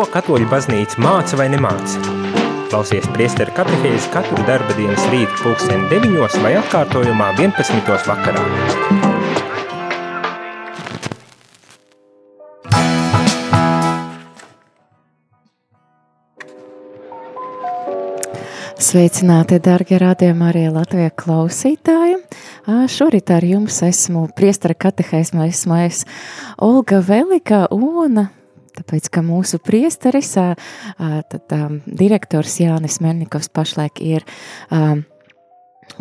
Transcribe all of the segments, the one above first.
ko katoļu baznīca māca vai nemāca. Klausies priesteru katehēzi katru darba dienas rītu pulksteni 9 vai atkārtojumā 11. vakarā. Sveicināti, darbie radījumi, arī Latvijas klausītāji. Šorīt ar jums esmu priestara katehēsma, esmu es Olga Velika un tāpēc, ka mūsu priesteris, tad direktors Jānis Melnikovs pašlaik ir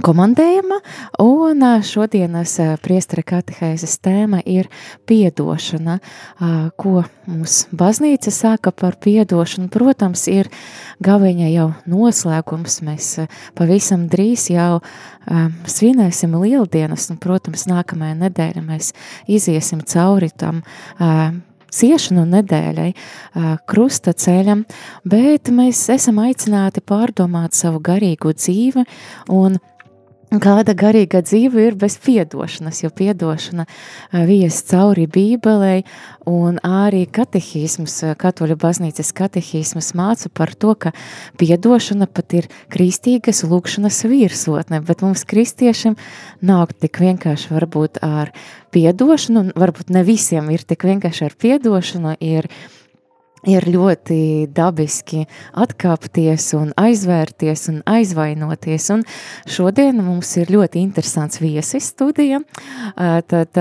komandējama, un šodienas priestara katehēzes tēma ir piedošana, ko mums baznīca saka par piedošanu. Protams, ir gaviņa jau noslēgums, mēs pavisam drīz jau svinēsim lieldienas, un, protams, nākamajā nedēļa mēs iziesim cauri tam ciešanu nedēļai, krusta ceļam, bet mēs esam aicināti pārdomāt savu garīgo dzīvi un Kāda garīga dzīve ir bez piedošanas, jo piedošana vies cauri Bībelei, un arī katehisms, katoļu baznīcas katehisms māca par to, ka piedošana pat ir kristīgas lūkšanas virsotne, bet mums kristiešiem nav tik vienkārši varbūt ar piedošanu, varbūt ne visiem ir tik vienkārši ar piedošanu, ir ir ļoti dabiski atkāpties un aizvērties un aizvainoties. Un šodien mums ir ļoti interesants viesis studija. Tad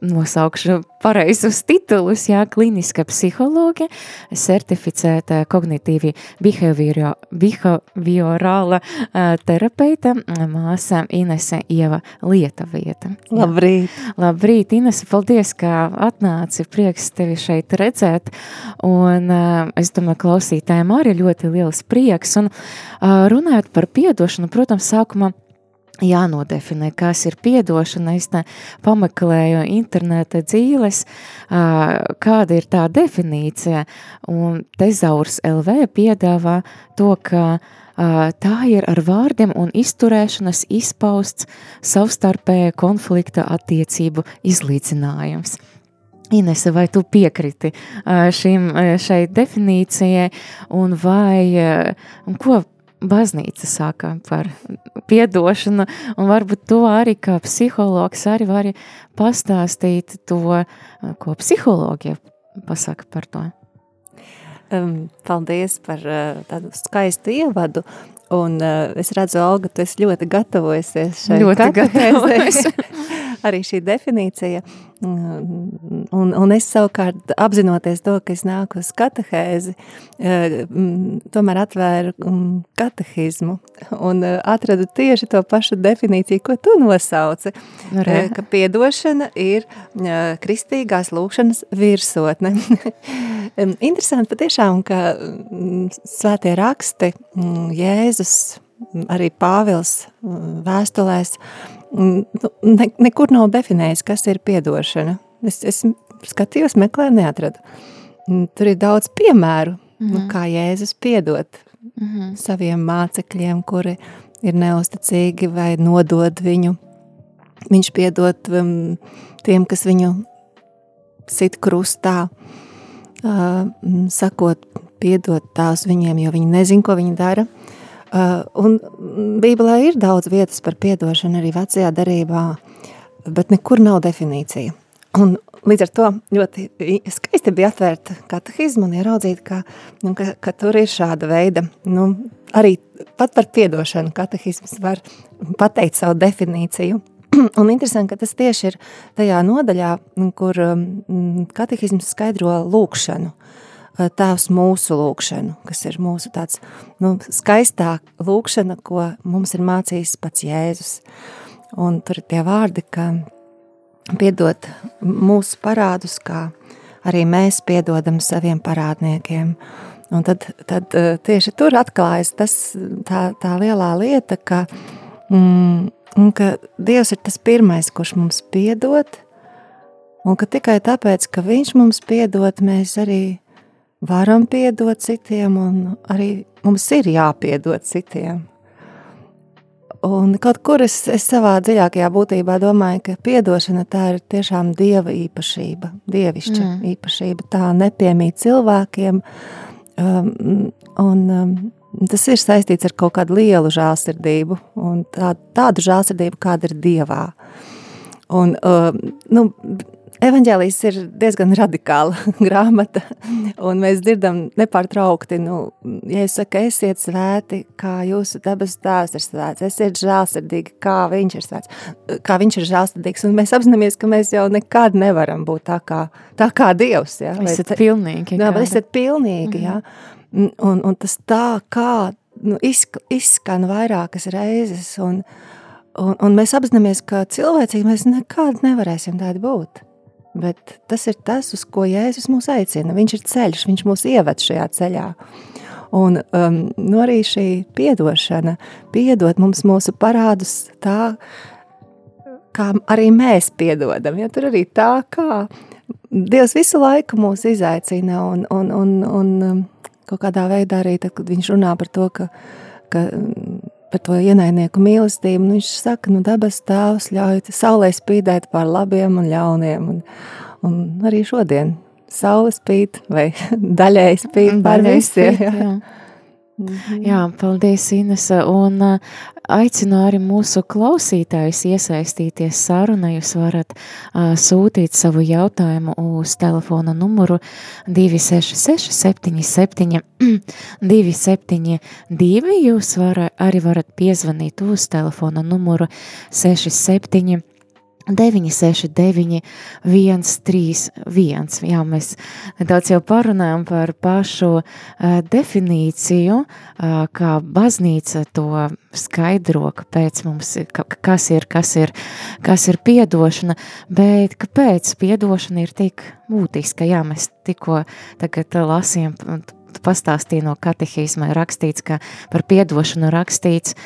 nosaukšu pareizus titulus, jā, kliniska psihologa, certificēta kognitīvi behaviorāla terapeita, māsa Inese Ieva Lietavieta. Labrīt! Labrīt, Inese, paldies, ka atnāci, prieks tevi šeit redzēt. Un uh, es domāju, klausītājiem arī ļoti liels prieks. Un uh, runājot par piedošanu, protams, sākumā jānodefinē, kas ir piedošana. Es pameklēju interneta dzīves, uh, kāda ir tā definīcija. Un Tezaurs LV piedāvā to, ka tā ir ar vārdiem un izturēšanas izpausts savstarpēja konflikta attiecību izlīdzinājums. Inese, vai tu piekriti šim, šai definīcijai, un vai, un ko baznīca saka par piedošanu, un varbūt to arī kā psihologs arī vari pastāstīt to, ko psihologija pasaka par to. Paldies par tādu skaistu ievadu, un uh, es redzu, Olga, tu esi ļoti gatavojusies šai ļoti gatavojas. arī šī definīcija. Un, un es savukārt apzinoties to, ka es nāku uz katehēzi, eh, tomēr atvēru katehizmu un eh, atradu tieši to pašu definīciju, ko tu nosauci, Re. Eh, ka piedošana ir kristīgās lūkšanas virsotne. Interesanti patiešām, ka svētie raksti, Jēzus, arī Pāvils vēstulēs, nu, ne, nekur nav definējis, kas ir piedošana. Es, es skatījos, meklēju, neatradu. Tur ir daudz piemēru, mm -hmm. kā Jēzus piedot mm -hmm. saviem mācekļiem, kuri ir neusticīgi vai nodod viņu. Viņš piedot um, tiem, kas viņu sit krustā, uh, sakot, piedot tās viņiem, jo viņi nezin, ko viņi dara. Uh, un Bībelē ir daudz vietas par piedošanu arī vecajā darībā, bet nekur nav definīcija. Un līdz ar to ļoti skaisti bija atvērta katehizma un ieraudzīt, ka, nu, ka, ka tur ir šāda veida, nu, arī pat par piedošanu katehizmas var pateikt savu definīciju. Un interesanti, ka tas tieši ir tajā nodaļā, kur um, katehizms skaidro lūkšanu. Tēvs mūsu lūkšanu, kas ir mūsu tāds nu, skaistāk lūkšana, ko mums ir mācījis pats Jēzus. Un tur ir tie vārdi, ka piedot mūsu parādus, kā arī mēs piedodam saviem parādniekiem. Un tad, tad tieši tur atklājas tas, tā, tā lielā lieta, ka, mm, ka Dievs ir tas pirmais, kurš mums piedod, un ka tikai tāpēc, ka Viņš mums piedod, mēs arī varam piedot citiem, un arī mums ir jāpiedod citiem. Un kaut kur es, es savā dziļākajā būtībā domāju, ka piedošana tā ir tiešām dieva īpašība, dievišķa mm. īpašība. Tā nepiemīt cilvēkiem, um, un um, tas ir saistīts ar kaut kādu lielu žālsirdību, un tā, tādu žālsirdību, kāda ir dievā. Un, um, nu, Evangelijas ir diezgan radikāla grāmata, un mēs dzirdam nepārtraukti, nu, ja es saku, esiet svēti, kā jūsu dabas tēvs ir svēts, esiet žēlsirdīgi, kā viņš ir svēts, kā viņš ir žēlsirdīgs, un mēs apzināmies, ka mēs jau nekad nevaram būt tā kā, tā kā Dievs, jā. Ja? Esat pilnīgi. Jā, bet esat pilnīgi, jā. Mhm. Un, un tas tā kā, nu, izskan vairākas reizes, un, un, un mēs apzināmies, ka cilvēcīgi mēs nekad nevarēsim tādi būt bet tas ir tas, uz ko Jēzus mūs aicina. Viņš ir ceļš, viņš mūs ieved šajā ceļā. Un um, nu arī šī piedošana, piedot mums mūsu parādus tā, kā arī mēs piedodam. Ja? Tur arī tā, kā Dievs visu laiku mūs izaicina un, un, un, un um, kaut kādā veidā arī, tad, kad viņš runā par to, ka, ka par to ienaidnieku mīlestību. Nu, viņš saka, nu, dabas tēvs ļauj saulē spīdēt pār labiem un ļauniem. Un, un arī šodien saule spīd vai daļēji spīd pār visiem. Jā. Jā. Mhm. Jā, paldies, Inese. Un uh, aicinu arī mūsu klausītājus iesaistīties sarunā. Jūs varat uh, sūtīt savu jautājumu uz telefona numuru 266 77 272. Jūs var, arī varat piezvanīt uz telefona numuru 67 969, 131. Jā, mēs daudz jau parunājam par pašu uh, definīciju, uh, kā baznīca to skaidro, kāpēc mums ir, ka, kas ir, kas ir, kas ir piedošana, bet kāpēc piedošana ir tik būtiska? Jā, mēs tikko tagad lasījām tu pastāstīji no katehīzma rakstīts, ka par piedošanu rakstīts,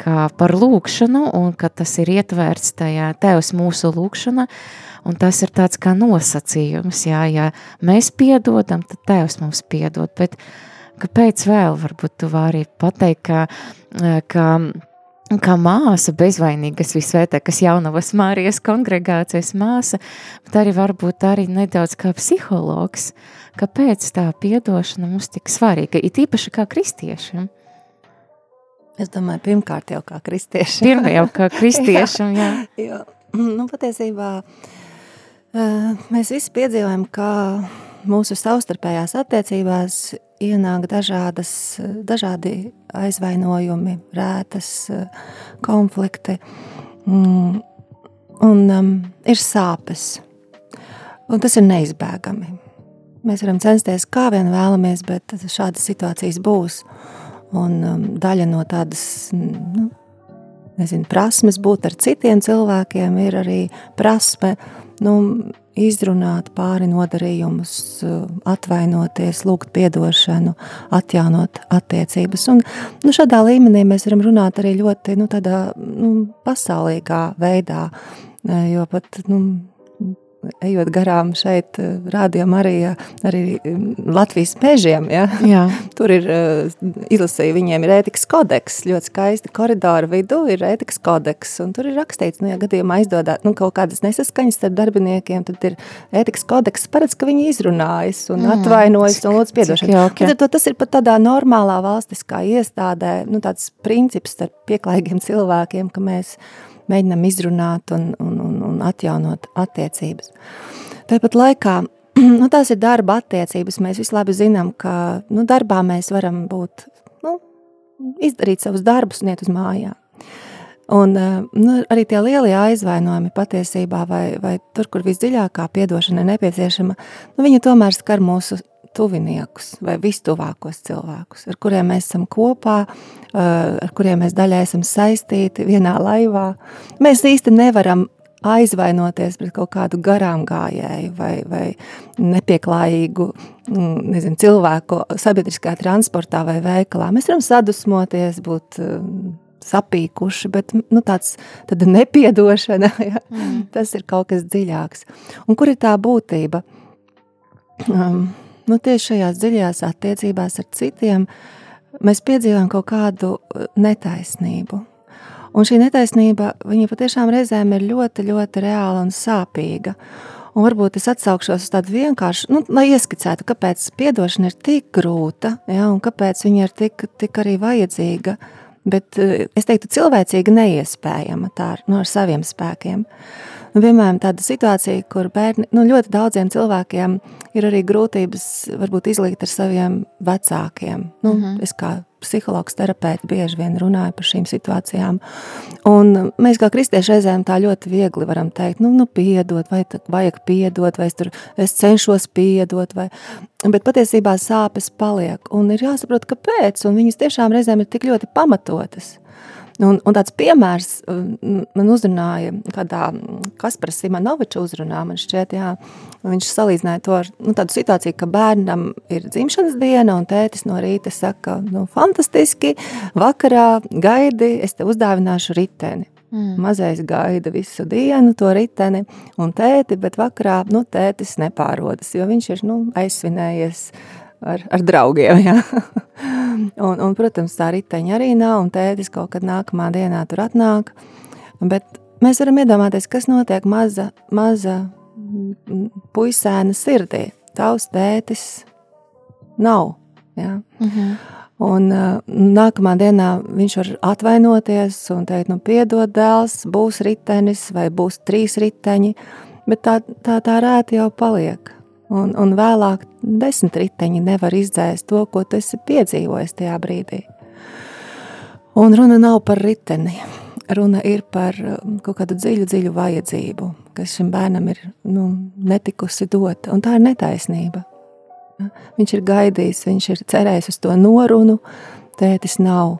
kā par lūkšanu, un ka tas ir ietverts tajā tevs mūsu lūkšana, un tas ir tāds kā nosacījums, jā, ja mēs piedodam, tad tevs mums piedod, bet kāpēc vēl varbūt tu vari pateikt, ka, ka kā māsa, bezvainīgas visvētākas jaunavas Mārijas kongregācijas māsa, bet arī varbūt arī nedaudz kā psihologs, kāpēc tā piedošana mums tik svarīga, it īpaši kā kristiešiem. Es domāju, pirmkārt jau kā kristiešiem. Pirmā jau kā kristiešiem, jā. jā. jo, nu, patiesībā mēs visi piedzīvojam, ka mūsu savstarpējās attiecībās ienāk dažādas, dažādi aizvainojumi, rētas, konflikti, mm, un um, ir sāpes. Un tas ir neizbēgami. Mēs varam censties, kā vien vēlamies, bet šādas situācijas būs. Un um, daļa no tādas nu, nezinu, prasmes būt ar citiem cilvēkiem ir arī prasme nu, izrunāt pāri nodarījumus, atvainoties, lūgt atdošanu, atjaunot attiecības. Un, nu, šādā līmenī mēs varam runāt arī ļoti nu, tādā, nu, pasaulīgā veidā, jo pat nu, ejot garām šeit, eh, rādījām arī, arī mm, Latvijas mežiem. Ja? Jā. Tur ir eh, izlasīja, viņiem ir ētikas kodeks, ļoti skaisti koridori vidū ir ētikas kodeks, un tur ir rakstīts, nu, ja gadījumā izdodāt nu, kaut kādas nesaskaņas starp darbiniekiem, tad ir ētikas kodeks, paredz, ka viņi izrunājas un mm, atvainojas cik, un lūdz piedošanu. Tad, tas ir pat tādā normālā valstiskā iestādē, nu, tāds princips starp pieklājīgiem cilvēkiem, ka mēs mēģinam izrunāt un, un, un, un atjaunot attiecības. Tāpat laikā nu, tās ir darba attiecības. Mēs visi labi zinām, ka nu, darbā mēs varam būt, nu, izdarīt savus darbus un iet uz mājām. Un eh, nu, arī tie lielie aizvainojumi patiesībā, vai, vai tur, kur visdziļākā piedošana ir nepieciešama, nu, viņi tomēr skar mūsu tuviniekus vai vistuvākos cilvēkus, ar kuriem mēs esam kopā, ar kuriem mēs daļai esam saistīti vienā laivā. Mēs īsti nevaram aizvainoties pret kaut kādu garām gājēju vai, vai nepieklājīgu mm, nezinu, cilvēku sabiedriskā transportā vai veikalā. Mēs varam sadusmoties, būt sapīkuši, bet nu, tāds nepiedošana, ja? mm. tas ir kaut kas dziļāks. Un kur ir tā būtība? Um, nu, tieši šajās dziļajās attiecībās ar citiem, mēs piedzīvojam kaut kādu netaisnību. Un šī netaisnība, viņa patiešām reizēm ir ļoti, ļoti reāla un sāpīga. Un varbūt es atsaukšos uz tādu vienkāršu, nu, lai ieskicētu, kāpēc atdošana ir tik grūta, ja, un kāpēc viņa ir tik, tik arī vajadzīga. Bet es teiktu, cilvēcīgi neiespējama tā nu, ar saviem spēkiem. Nu, piemēram, tāda situācija, kur bērni, nu, ļoti daudziem cilvēkiem ir arī grūtības varbūt izlīgt ar saviem vecākiem. Nu, uh mhm. -huh. Es kā psihologs, terapeits bieži vien runāja par šīm situācijām. Un mēs kā kristieši reizēm tā ļoti viegli varam teikt, nu, nu piedot, vai vajag piedot, vai es tur es cenšos piedot, vai... bet patiesībā sāpes paliek. Un ir jāsaprot, kāpēc, un viņas tiešām reizēm ir tik ļoti pamatotas. Un, un tāds piemērs um, man uzrunāja kādā Kaspara Simonoviča uzrunā, man šķiet, jā, viņš salīdzināja to ar nu, tādu situāciju, ka bērnam ir dzimšanas diena un tētis no rīta saka, nu, fantastiski, vakarā gaidi, es te uzdāvināšu riteni. Mm. Mazais gaida visu dienu to riteni un tēti, bet vakarā, nu, tētis nepārodas, jo viņš ir, nu, aizsvinējies ar, ar draugiem. Un, un, protams, tā riteņa arī nav, un tētis kaut kad nākamā dienā tur atnāk. Bet mēs varam iedomāties, kas notiek maza, maza puisēna sirdī. Tavs tētis nav. Ja? Mm -hmm. Un uh, nākamā dienā viņš var atvainoties un teikt, nu, piedod, dēls, būs ritenis vai būs trīs riteņi, bet tā, tā, tā rēta jau paliek. Un, un vēlāk desmit riteņi nevar izdzēst to, ko tu esi piedzīvojis tajā brīdī. Un runa nav par riteni. Runa ir par um, kaut kādu dziļu, dziļu vajadzību, kas šim bērnam ir nu, netikusi dota. Un tā ir netaisnība. Viņš ir gaidījis, viņš ir cerējis uz to norunu, tētis nav.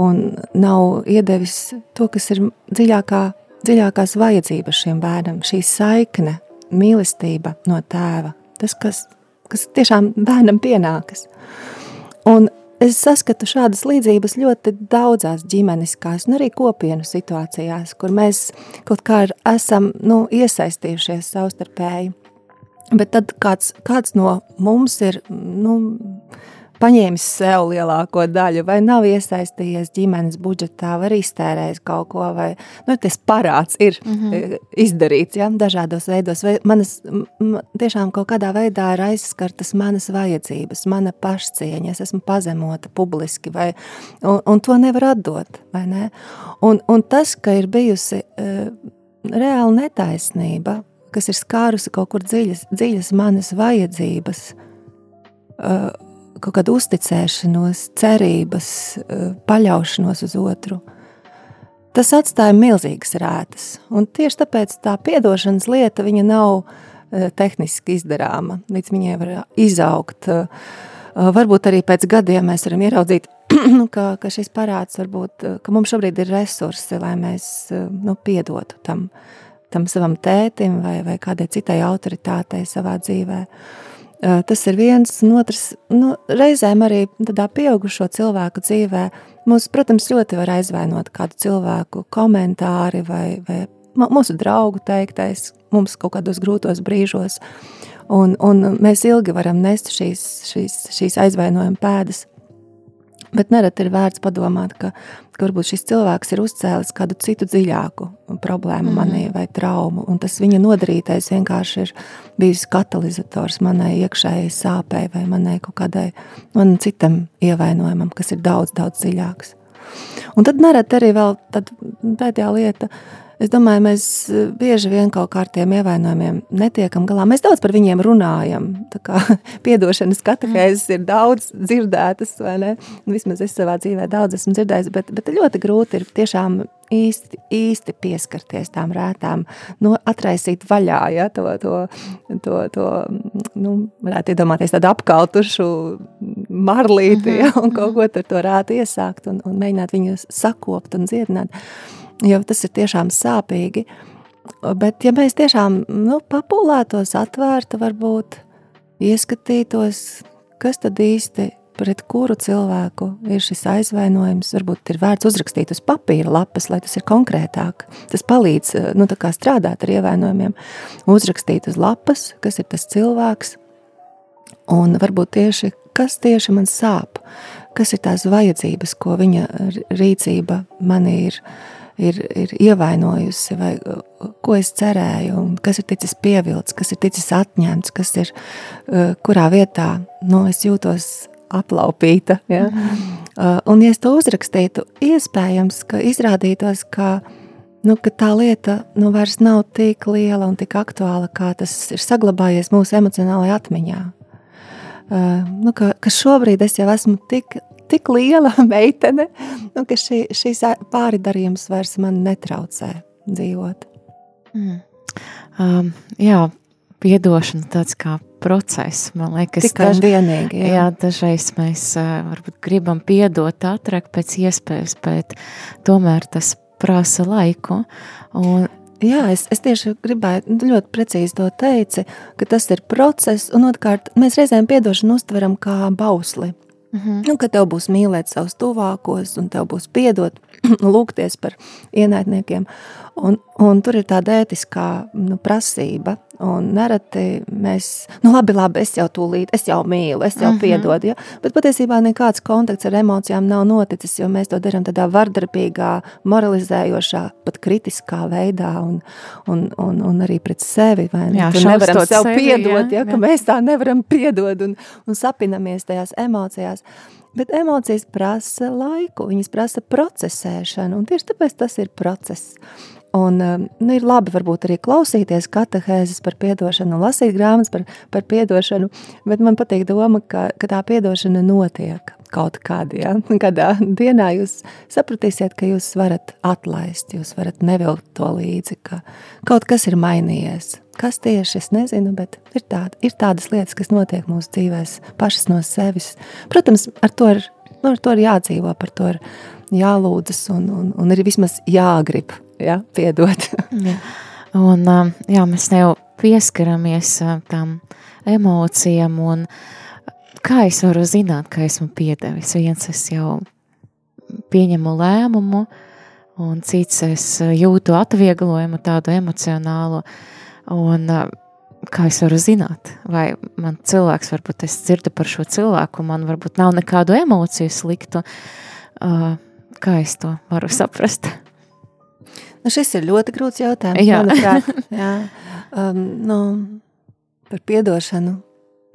Un nav iedevis to, kas ir dziļākā, dziļākās vajadzības šim bērnam, šī saikne mīlestība no tēva. Tas, kas, kas tiešām bērnam pienākas. Un es saskatu šādas līdzības ļoti daudzās ģimeniskās un arī kopienu situācijās, kur mēs kaut kā esam nu, iesaistījušies savstarpēji. Bet tad kāds, kāds no mums ir nu, paņēmis sev lielāko daļu, vai nav iesaistījies ģimenes budžetā, vai iztērējis kaut ko, vai nu, tas parāds ir mm -hmm. izdarīts ja, dažādos veidos, vai manas tiešām kaut kādā veidā ir aizskartas manas vajadzības, mana pašcieņa, es esmu pazemota publiski, vai, un, un to nevar atdot, vai ne? Un, un tas, ka ir bijusi uh, reāla netaisnība, kas ir skārusi kaut kur dziļas, dziļas manas vajadzības, uh, kaut kādu uzticēšanos, cerības, eh, paļaušanos uz otru. Tas atstāja milzīgas rētas. Un tieši tāpēc tā atdošanas lieta nav eh, tehniski izdarāma. Līdz viņai var izaugt. Eh, varbūt arī pēc gadiem mēs varam ieraudzīt, ka, ka šis parāds varbūt, ka mums šobrīd ir resursi, lai mēs nu, piedotu tam, tam savam tētim vai, vai kādai citai autoritātei savā dzīvēm. Tas ir viens, un otrs, nu, reizēm arī tādā pieaugušo cilvēku dzīvē mūs, protams, ļoti var aizvainot kādu cilvēku komentāri vai, vai mūsu draugu teiktais mums kaut kādos grūtos brīžos, un, un mēs ilgi varam nest šīs, šīs, šīs aizvainojuma pēdas. Bet nereti ir vērts padomāt, ka, ka varbūt šis cilvēks ir uzcēlis kādu citu dziļāku problēmu mm. manī vai traumu, un tas viņa nodarītais vienkārši ir bijis katalizators manai iekšējai sāpei vai manai kaut kādai man citam ievainojumam, kas ir daudz, daudz dziļāks. Un tad nereti arī vēl pēdējā lieta, Es domāju, mēs eh, bieži vien kaut kā ar tiem ievainojumiem netiekam galā. Mēs daudz par viņiem runājam. Piedošanas katehēzes ir daudz dzirdētas, vai ne? Vismaz es savā dzīvē daudz esmu dzirdējis, bet, bet ļoti grūti ir tiešām īsti, īsti pieskarties tām rētām, no, atraisīt vaļā ja, to, to, to, to nu, varētu iedomāties tādu apkaltušu marlīti ja, un kaut ko ar to rētu iesākt un, un mēģināt viņu sakopt un dziedināt jo tas ir tiešām sāpīgi. Bet, ja mēs tiešām nu, papulētos, atvērtu, varbūt ieskatītos, kas tad īsti pret kuru cilvēku ir šis aizvainojums, varbūt ir vērts uzrakstīt uz papīra lapas, lai tas ir konkrētāk. Tas palīdz nu, strādāt ar ievainojumiem, uzrakstīt uz lapas, kas ir tas cilvēks, un varbūt tieši kas tieši man sāp? Kas ir tās vajadzības, ko viņa rīcība man ir, ir, ir ievainojusi, vai ko es cerēju, un kas ir ticis pievilcis, kas ir ticis atņemts, kas ir kurā vietā nu, es jūtos aplaupīta. Ja? Mm. Un, ja es to uzrakstītu, iespējams, ka izrādītos, ka, nu, ka tā lieta nu, vairs nav tik liela un tik aktuāla, kā tas ir saglabājies mūsu emocionālajā atmiņā. Uh, nu, ka, ka šobrīd es jau esmu tik, tik liela meitene, nu, ka šī, šīs pāridarījums vairs man netraucē dzīvot. Mm. Um, jā, piedošana tāds kā process. Man liekas, Tikai daž, vienīgi, jā. Jā, dažreiz mēs varbūt gribam piedot ātrāk pēc iespējas, bet tomēr tas prasa laiku. Un, Jā, es, es tieši gribēju, nu, ļoti precīzi to teici, ka tas ir process, un otrkārt, mēs reizēm piedošanu uztveram kā bausli. Mm -hmm. nu, ka tev būs mīlēt savus tuvākos, un tev būs piedot, lūgties par ienaidniekiem. Un, un tur ir tāda ētiskā nu, prasība, Un nereti mēs, nu labi, labi, es jau tūlīt, es jau mīlu, es jau uh mhm. -huh. piedodu, ja? bet patiesībā nekāds kontakts ar emocijām nav noticis, jo mēs to darām tādā vardarbīgā, moralizējošā, pat kritiskā veidā un, un, un, un arī pret sevi, ne? Jā, Tur nevaram sev sevi, piedot, ja, ja, ka jā. mēs tā nevaram piedot un, un sapinamies tajās emocijās. Bet emocijas prasa laiku, viņas prasa procesēšanu, un tieši tāpēc tas ir process. Un, um, nu, ir labi varbūt arī klausīties katehēzes par piedošanu, lasīt grāmatas par, par piedošanu, bet man patīk doma, ka, ka tā piedošana notiek kaut kādā, ja? kādā dienā jūs sapratīsiet, ka jūs varat atlaist, jūs varat nevilkt to līdzi, ka kaut kas ir mainījies. Kas tieši, es nezinu, bet ir, tāda, ir tādas lietas, kas notiek mūsu dzīvēs pašas no sevis. Protams, ar to ir, nu, ar to ir jādzīvo, par to ir jālūdzas un, un, un ir vismaz jāgrib ja, piedot. ja. Un, um, jā, mēs jau pieskaramies uh, tam emocijām, un kā es varu zināt, ka esmu piedevis? Viens es jau pieņemu lēmumu, un cits es uh, jūtu atvieglojumu, tādu emocionālu, un uh, kā es varu zināt, vai man cilvēks, varbūt es dzirdu par šo cilvēku, man varbūt nav nekādu emociju sliktu, kā es to varu saprast? Nu, šis ir ļoti grūts jautājums, jā. manuprāt. jā. Um, nu, par piedošanu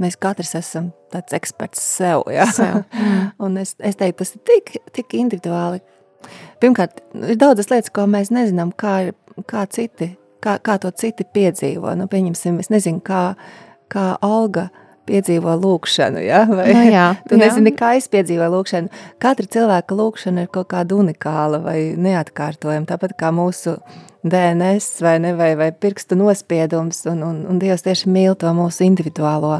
mēs katrs esam tāds eksperts sev. Ja? sev. Un es, es teiktu, tas ir tik, tik individuāli. Pirmkārt, ir daudzas lietas, ko mēs nezinām, kā, kā citi, kā, kā to citi piedzīvo. Nu, pieņemsim, es nezinu, kā, kā Olga piedzīvo lūkšanu. Ja? Vai, no nu jā, tu nezini, jā. kā es piedzīvoju lūkšanu. Katra cilvēka lūkšana ir kaut kāda unikāla vai neatkārtojama. Tāpat kā mūsu DNS vai, ne, vai, vai pirkstu nospiedums, un, un, un Dievs tieši mīl to mūsu individuālo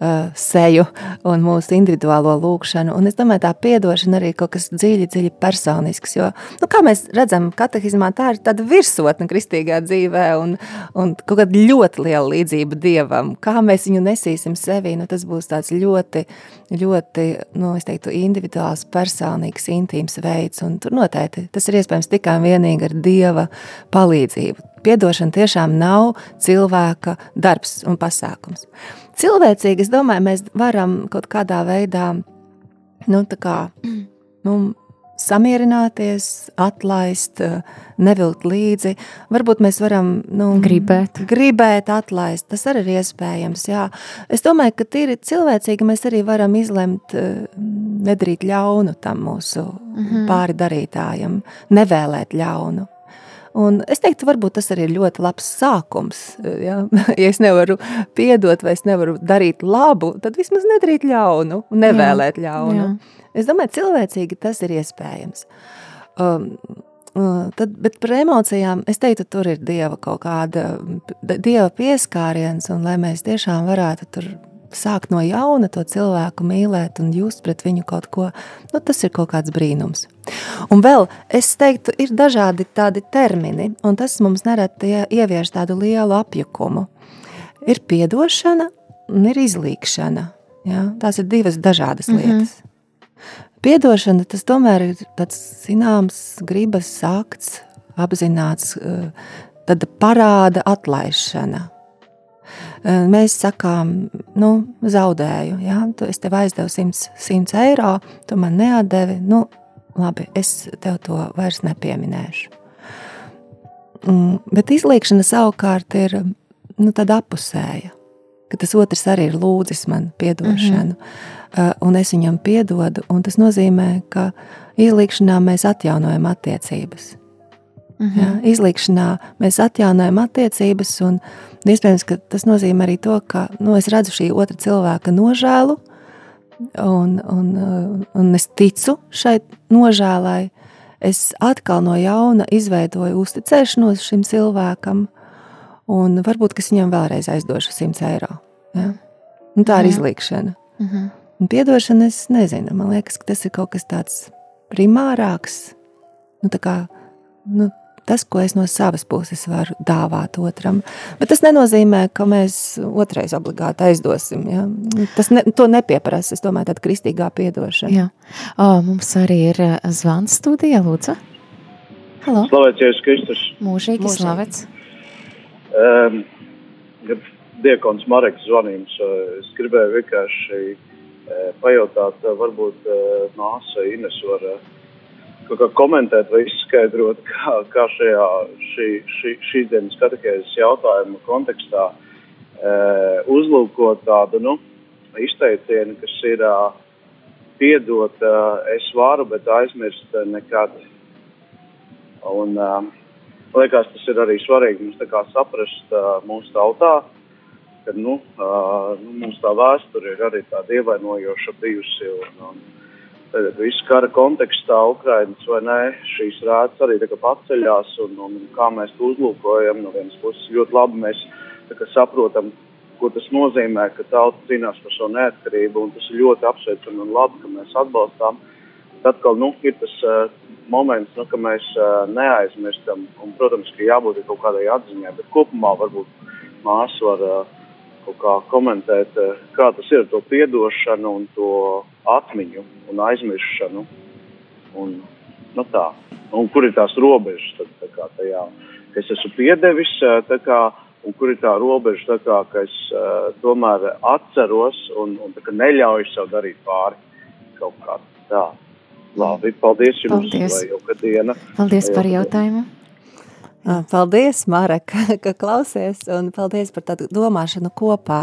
uh, seju un mūsu individuālo lūkšanu. Un es domāju, tā piedošana arī kaut kas dziļi, dziļi personisks. Jo, nu, kā mēs redzam, katehizmā tā ir tāda virsotne kristīgā dzīvē un, un kaut kāda ļoti liela līdzība Dievam. Kā mēs viņu nesīsim sevī, nu, tas būs tāds ļoti, ļoti, nu, teiktu, individuāls, personīgs, intīms veids. Un tur noteikti tas ir iespējams tikai un vienīgi ar Dieva palīdzību. Piedošana tiešām nav cilvēka darbs un pasākums cilvēcīgi, es domāju, mēs varam kaut kādā veidā nu, kā, nu, samierināties, atlaist, nevilkt līdzi. Varbūt mēs varam nu, gribēt. gribēt atlaist. Tas arī ir iespējams. Jā. Es domāju, ka tīri cilvēcīgi mēs arī varam izlemt nedarīt ļaunu tam mūsu mm -hmm. pāri darītājam, nevēlēt ļaunu. Un es teiktu, varbūt tas arī ir ļoti labs sākums. Ja, ja es nevaru piedot vai es nevaru darīt labu, tad vismaz nedarīt ļaunu un nevēlēt jā, ļaunu. Jā. Es domāju, cilvēcīgi tas ir iespējams. Um, uh, Tad, bet par emocijām es teiktu, tur ir dieva kaut kāda dieva pieskāriens, un lai mēs tiešām varētu tur sākt no jauna to cilvēku mīlēt un just pret viņu kaut ko, nu, tas ir kaut kāds brīnums. Un vēl, es teiktu, ir dažādi tādi termini, un tas mums nereti ievieš tādu lielu apjukumu. Ir piedošana un ir izlīkšana. Ja? Tās ir divas dažādas mhm. lietas. Mm -hmm. Piedošana, tas tomēr ir tāds zināms gribas akts, apzināts, tāda parāda atlaišana – Mēs sakām, nu, zaudēju. Ja? Es tev aizdevu 100, 100 eiro, tu man neatdevi. Nu, labi, es tev to vairs nepieminēšu. Mm, bet izliekšana savukārt ir nu, tāda apusēja. Ka tas otrs arī ir lūdzis man atdošanu, mm -hmm. un es viņam piedodu. Tas nozīmē, ka izliekšanā mēs atjaunojam attiecības. -hmm. ja, izliekšanā mēs atjaunojam attiecības, un iespējams, ka tas nozīmē arī to, ka nu, es redzu šī otra cilvēka nožēlu, un, un, un es ticu šai nožēlai. Es atkal no jauna izveidoju uzticēšanos šim cilvēkam, un varbūt es viņam vēlreiz aizdošu 100 eiro. Ja? Un tā ir mhm. izliekšana. -hmm. Un piedošana, es nezinu, man liekas, ka tas ir kaut kas tāds primārāks. Nu, tā kā, nu, tas, ko es no savas puses varu dāvāt otram. Bet tas nenozīmē, ka mēs otrais obligāti aizdosim. Ja? Tas ne, to nepieprasa. Es domāju, tāda kristīgā piedošana. Jā. O, mums arī ir zvans studijā, lūdzu. Halo. Slavēts Jēzus Kristus. Mūžīgi, Mūžīgi. slavets. Um, Diekons Mareks zvanījums. Es gribēju vienkārši pajautāt, varbūt māsa Ines var kaut kā komentēt vai izskaidrot, kā, kā šajā šī, šī, šīs dienas katehēzes jautājuma kontekstā e, uzlūkot tādu nu, izteicienu, kas ir uh, piedot, uh, es varu, bet aizmirst nekad. Un, uh, liekas, tas ir arī svarīgi mums tā kā saprast uh, mūsu tautā, ka nu, nu, mums tā vēsture ir arī tāda ievainojoša bijusi. Un, un, Tagad viss kara kontekstā, Ukrainas vai nē, šīs rētas arī paceļās un, un kā mēs to uzlūkojam. No vienas puses ļoti labi mēs saprotam, ko tas nozīmē, ka tauta cīnās par savu neatkarību un tas ir ļoti apsveicami un labi, ka mēs atbalstām. Tad atkal nu, ir tas uh, moments, nu, ka mēs uh, neaizmirstam un, protams, ka jābūt kaut kādai atziņai, bet kopumā varbūt māsa var uh, kaut kā komentēt, uh, kā tas ir to piedošanu un to atmiņu un aizmiršanu. Un, nu tā. un kur ir tās robežas tad, tā kā, tajā, ka es esmu piedevis, kā, un kur ir tā robeža, tā kā, ka es uh, tomēr atceros un, un kā, neļauju sev darīt pāri kaut kā tā. Labi, paldies jums, paldies. lai jauka diena. Paldies par jautājumu. Paldies, Marek, ka klausies, un paldies par tādu domāšanu kopā.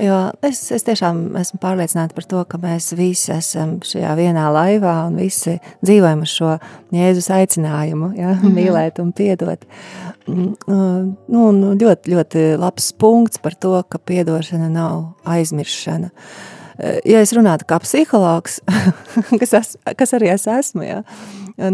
Jo es, es tiešām esmu pārliecināta par to, ka mēs visi esam šajā vienā laivā un visi dzīvojam uz šo Jēzus aicinājumu, ja, mm -hmm. mīlēt un piedot. Nu, ļoti, ļoti labs punkts par to, ka piedošana nav aizmiršana. Ja es runātu kā psihologs, kas, es, kas arī es esmu, ja,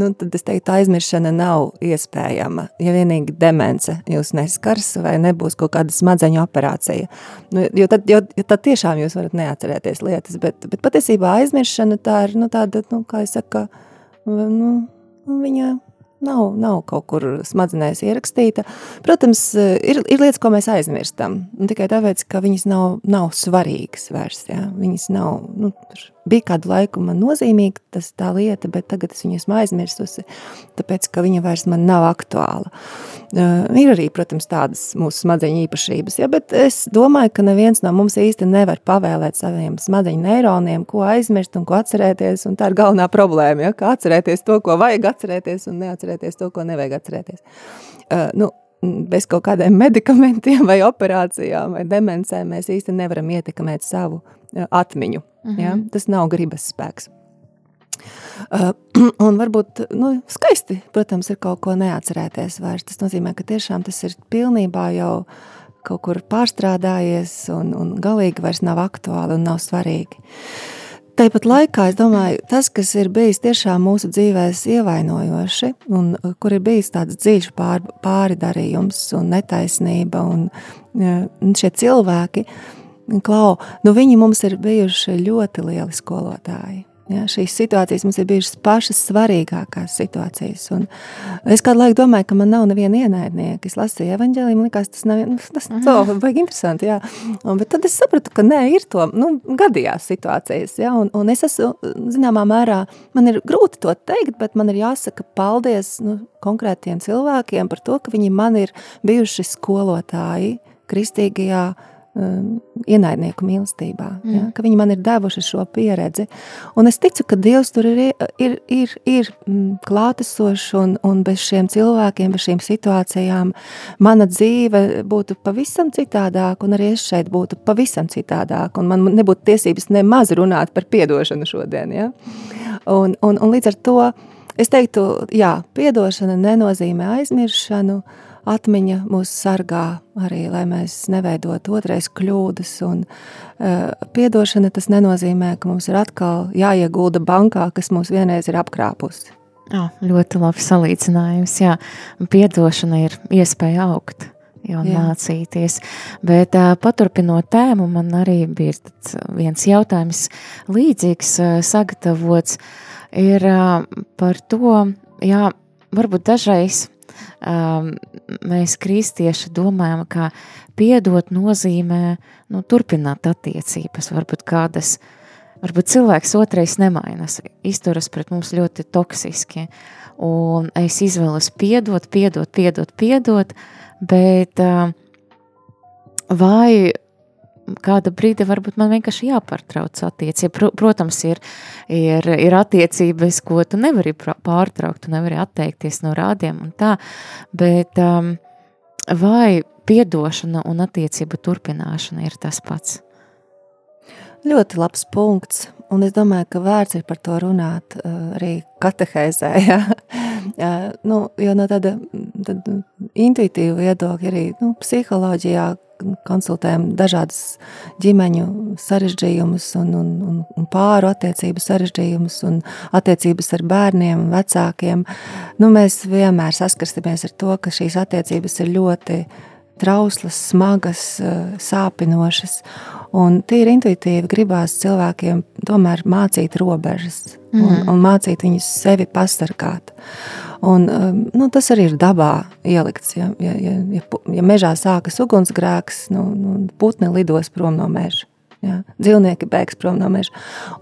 nu, tad es teiktu, aizmiršana nav iespējama. Ja vienīgi demence jūs neskars vai nebūs kaut kāda smadzeņu operācija. Nu, jo, tad, jo, jo tad tiešām jūs varat neatcerēties lietas, bet, bet patiesībā aizmiršana tā ir, nu, tāda, nu, kā es saku, nu, viņa Nav, nav kaut kur smadzenēs ierakstīta. Protams, ir, ir lietas, ko mēs aizmirstam. Tikai tāpēc, ka viņas nav, nav svarīgas vairs. Ja? Viņas nav, nu, bija kādu laiku man nozīmīga tas tā lieta, bet tagad es viņu esmu aizmirstusi, tāpēc, ka viņa vairs man nav aktuāla. Uh, ir arī, protams, tādas mūsu smadzeņu īpašības, ja? bet es domāju, ka neviens no mums īsti nevar pavēlēt saviem smadzeņu neironiem, ko aizmirst un ko atcerēties, un tā ir galvenā problēma, ja? kā atcerēties to, ko vajag atcerēties un neatcerēties atcerēties to, ko nevajag atcerēties. Uh, nu, bez kaut kādiem medikamentiem vai operācijām vai demencēm mēs īsti nevaram ietekmēt savu uh, atmiņu. -hmm. ja? Tas nav gribas spēks. Uh, un varbūt nu, skaisti, protams, ir kaut ko neatcerēties vairs. Tas nozīmē, ka tiešām tas ir pilnībā jau kaut kur pārstrādājies un, un galīgi vairs nav aktuāli un nav svarīgi. Uh, Tāpat laikā es domāju, tas, kas ir bijis tiešām mūsu dzīvēs ievainojoši, un uh, kur ir bijis tāds dziļš pār, pāridarījums un netaisnība, un, un šie cilvēki, klau, nu viņi mums ir bijuši ļoti lieli skolotāji. Ja, šīs situācijas mums ir bijušas pašas svarīgākās situācijas. Un es kādu laiku domāju, ka man nav neviena ienaidnieka. Es lasīju evanģēliju, man liekas, tas nav nu, tas baigi interesanti. Jā. Un, bet tad es sapratu, ka nē, ir to nu, gadījās situācijas. Ja, un, un es esmu, zināmā mērā, man ir grūti to teikt, bet man ir jāsaka paldies nu, konkrētiem cilvēkiem par to, ka viņi man ir bijuši skolotāji kristīgajā um, ienaidnieku mīlestībā, mm. ja, ka viņi man ir devuši šo pieredzi. Un es ticu, ka Dievs tur ir, ir, ir, ir mm, klātesošs un, un bez šiem cilvēkiem, bez šīm situācijām mana dzīve būtu pavisam citādāk, un arī es šeit būtu pavisam citādāk, un man nebūtu tiesības nemaz runāt par piedošanu šodien. Ja? Un, un, un līdz ar to es teiktu, jā, piedošana nenozīmē aizmiršanu, uh, atmiņa mūs sargā arī, lai mēs neveidot otrais kļūdas. Un, uh, piedošana tas nenozīmē, ka mums ir atkal jāiegulda bankā, kas mūs vienreiz ir apkrāpusi. Oh, ļoti labs salīdzinājums. Jā, piedošana ir iespēja augt. Jā, jā. mācīties. Bet uh, paturpinot tēmu, man arī bija viens jautājums līdzīgs uh, sagatavots. Ir uh, par to, jā, varbūt dažreiz um, mēs kristieši domājam, ka piedot nozīmē nu, turpināt attiecības, varbūt kādas, varbūt cilvēks otrais nemainas, izturas pret mums ļoti toksiski, un es izvēlos piedot, piedot, piedot, piedot, bet uh, vai kāda brīdi varbūt man vienkārši jāpārtrauc attiecība. Protams, ir, ir, ir attiecības, ko tu nevari pārtraukt, tu nevari atteikties no rādiem un tā, bet um, vai piedošana un attiecību turpināšana ir tas pats? Ļoti labs punkts, un es domāju, ka vērts ir par to runāt uh, arī katehēzē, ja? Uh, nu, jo no tāda, tāda intuitīva viedokļa arī nu, psiholoģijā, konsultējam dažādas ģimeņu sarežģījumus un, un, un, un pāru attiecību sarežģījumus un attiecības ar bērniem vecākiem. Nu, mēs vienmēr saskarsimies ar to, ka šīs attiecības ir ļoti trauslas, smagas, sāpinošas. Un tīri intuitīvi gribās cilvēkiem tomēr mācīt robežas mm. un, un mācīt viņus sevi pasargāt. Un, um, nu, tas arī ir dabā ielikts. Ja, ja, ja, ja, ja mežā sākas ugunsgrēks, nu, nu, putni lidos prom no meža. Ja, dzīvnieki bēgs prom no meža.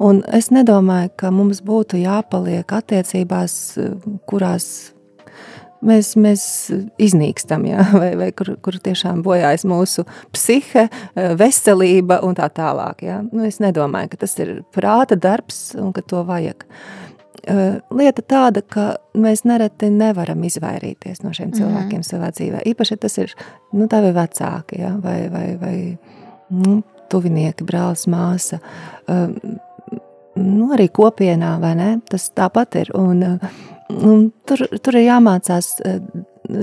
Un es nedomāju, ka mums būtu jāpaliek attiecībās, kurās mēs, mēs iznīkstam, ja, vai, vai kur, kur tiešām bojājas mūsu psihe, veselība un tā tālāk. Ja. Nu, es nedomāju, ka tas ir prāta darbs un ka to vajag. Uh, Eh, lieta tāda, ka mēs nereti nevaram izvairīties no šiem mhm. cilvēkiem mm -hmm. savā dzīvē. Īpaši tas ir nu, tavi vecāki ja? vai, vai, vai nu, tuvinieki, brālis, māsa. Um, nu, arī kopienā, vai ne? Tas tāpat ir. Un, eh, un tur, tur ir jāmācās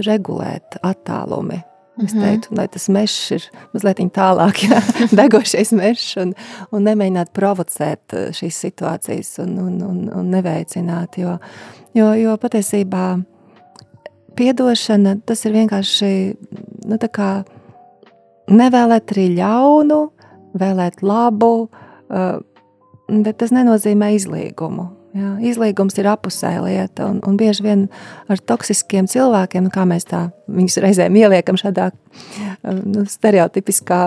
regulēt attālumi. Es mhm. teiktu, lai tas mežs ir mazliet tālāk, ja, degošais mežs, un, un nemēģināt provocēt eh, šīs situācijas un, un, un, un neveicināt. Jo, jo, jo patiesībā piedošana tas ir vienkārši nu, nevēlēt arī ļaunu, vēlēt labu, eh, bet tas nenozīmē izlīgumu. Jā, izlīgums ir apusēja lieta, un, un bieži vien ar toksiskiem cilvēkiem, kā mēs tā viņus reizēm ieliekam šādā nu, stereotipiskā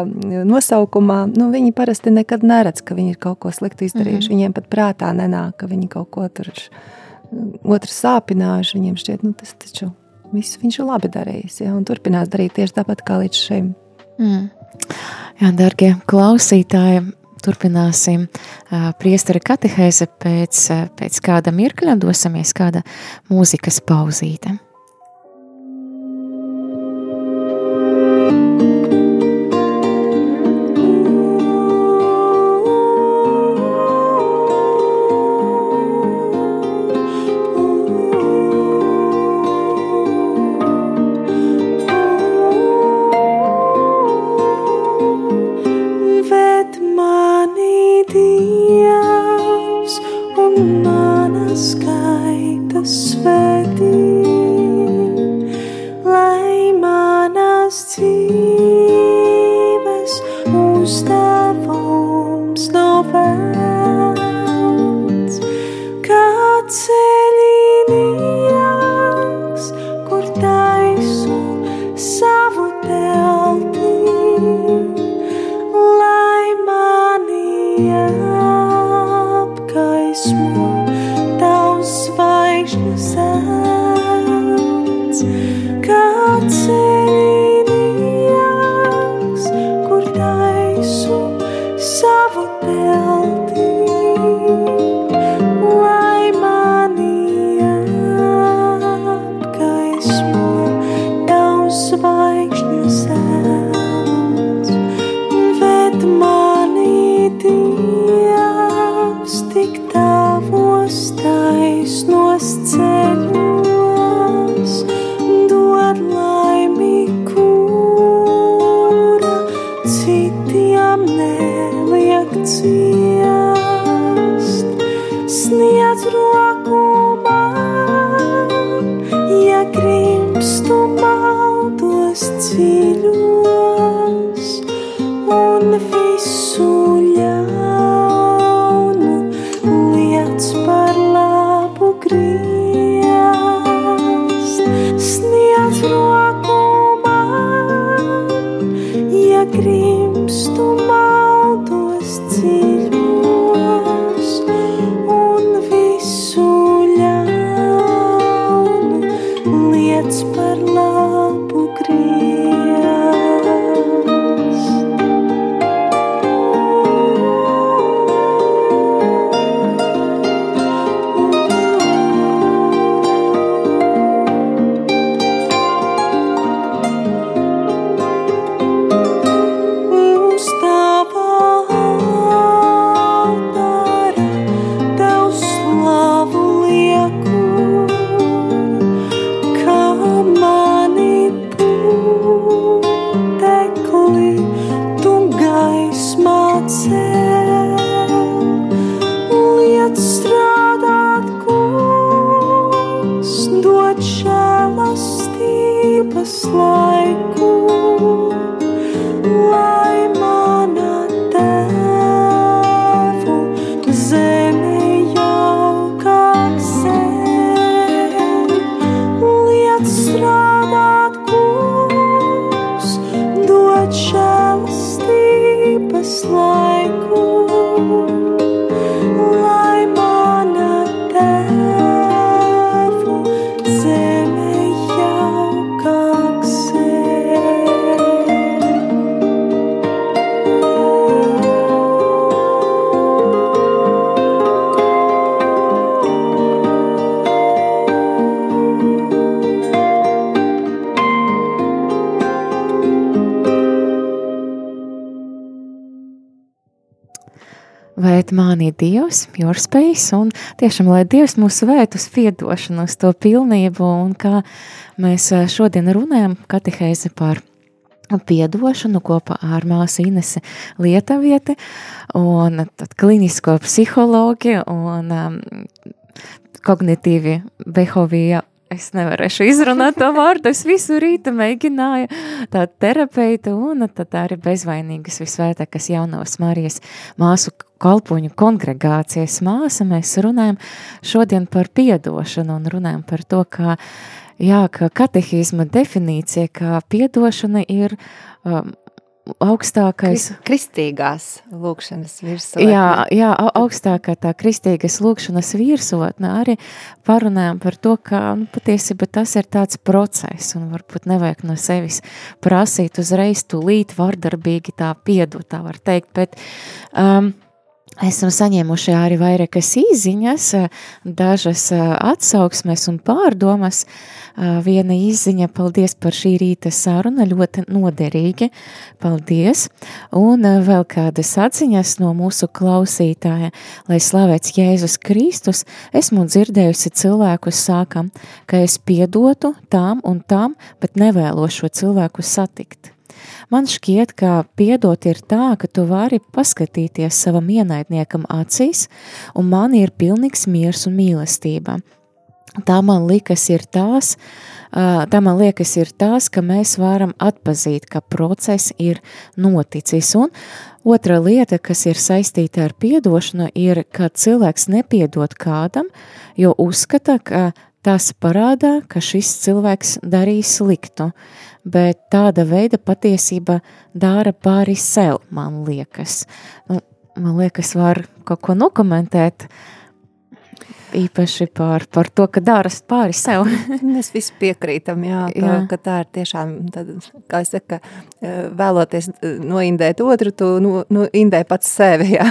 nosaukumā, nu, viņi parasti nekad neredz, ka viņi ir kaut ko sliktu izdarījuši. Mm -hmm. Viņiem pat prātā nenāk, ka viņi kaut ko tur otrs sāpinājuši. Viņiem šķiet, nu, tas taču viss viņš ir labi darījis, ja, un turpinās darīt tieši tāpat kā līdz šim. Mm. Jā, darbie klausītāji, turpināsim priestara katehēze pēc, pēc kāda mirkļa, dosimies kāda mūzikas pauzīte. Dievs, space, un tiešām, lai Dievs mūs vēt uz piedošanu, uz to pilnību, un kā mēs eh, šodien runājam katehēzi par piedošanu kopā ar māsu Inese Lietuvieti, un tad klinisko psihologi un um, kognitīvi behovija es nevarēšu izrunāt to vārdu. Es visu rītu mēģināju tādu terapeitu un tad arī bezvainīgas visvētākās jaunās Marijas māsu kalpoņu kongregācijas māsa. Mēs runājam šodien par piedošanu un runājam par to, kā, jā, ka katehīzma definīcija, kā piedošana ir um, augstākais. Kris- Kristīgās lūkšanas virsotne. Jā, jā, au- augstākā tā kristīgas lūkšanas virsotne arī parunājam par to, ka nu, patiesībā tas ir tāds process un varbūt nevajag no sevis prasīt uzreiz tūlīt vardarbīgi tā piedot, tā var teikt, bet um, Esam saņēmuši arī vairākas īziņas, dažas atsauksmes un pārdomas. Viena īziņa, paldies par šī rīta sarunu, ļoti noderīgi. Paldies! Un vēl kādas atziņas no mūsu klausītāja, lai slavēts Jēzus Kristus, esmu dzirdējusi cilvēkus sākam, ka es piedotu tām un tām, bet nevēlos šo cilvēku satikt. Man šķiet, ka piedot ir tā, ka tu vari paskatīties savam ienaidniekam acīs, un man ir pilnīgs miers un mīlestība. Tā man liekas ir tās, tā man liekas ir tās, ka mēs varam atpazīt, ka process ir noticis. Un otra lieta, kas ir saistīta ar piedošanu, ir, ka cilvēks nepiedod kādam, jo uzskata, ka tas parādā, ka šis cilvēks darīja sliktu bet tāda veida patiesība dara pāri sev, man liekas. Nu, man liekas, var kaut ko nokomentēt, īpaši par, par to, ka dara pāri sev. Mēs visi piekrītam, jā, ka, jā. ka tā ir tiešām, tad, kā es saku, vēloties noindēt otru, tu no, no indē pats sevi, jā.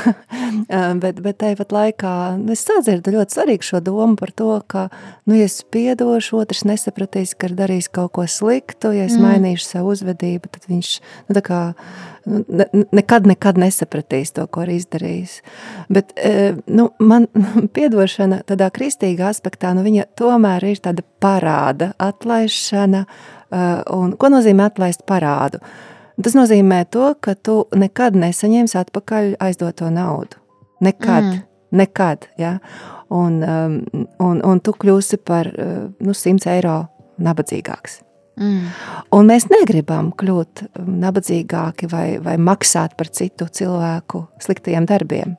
bet, bet tāpat laikā nu, es sadzirdu ļoti svarīgu šo domu par to, ka, nu, ja es piedošu, otrs nesapratīs, ka ir darījis kaut ko sliktu, ja es mm. mainīšu savu uzvedību, tad viņš, nu, tā kā, ne, nekad, nekad nesapratīs to, ko ir izdarījis. Bet, nu, man piedošana tādā kristīgā aspektā, nu, viņa tomēr ir tāda parāda, atlaišana, un ko nozīmē atlaist parādu? Tas nozīmē to, ka tu nekad nesaņemsi atpakaļ aizdoto naudu. Nekad, mm. nekad, ja? un, um, un, un tu kļūsi par nu, 100 eiro nabadzīgāks. Mm. Un mēs negribam kļūt um, nabadzīgāki vai, vai maksāt par citu cilvēku sliktajiem darbiem.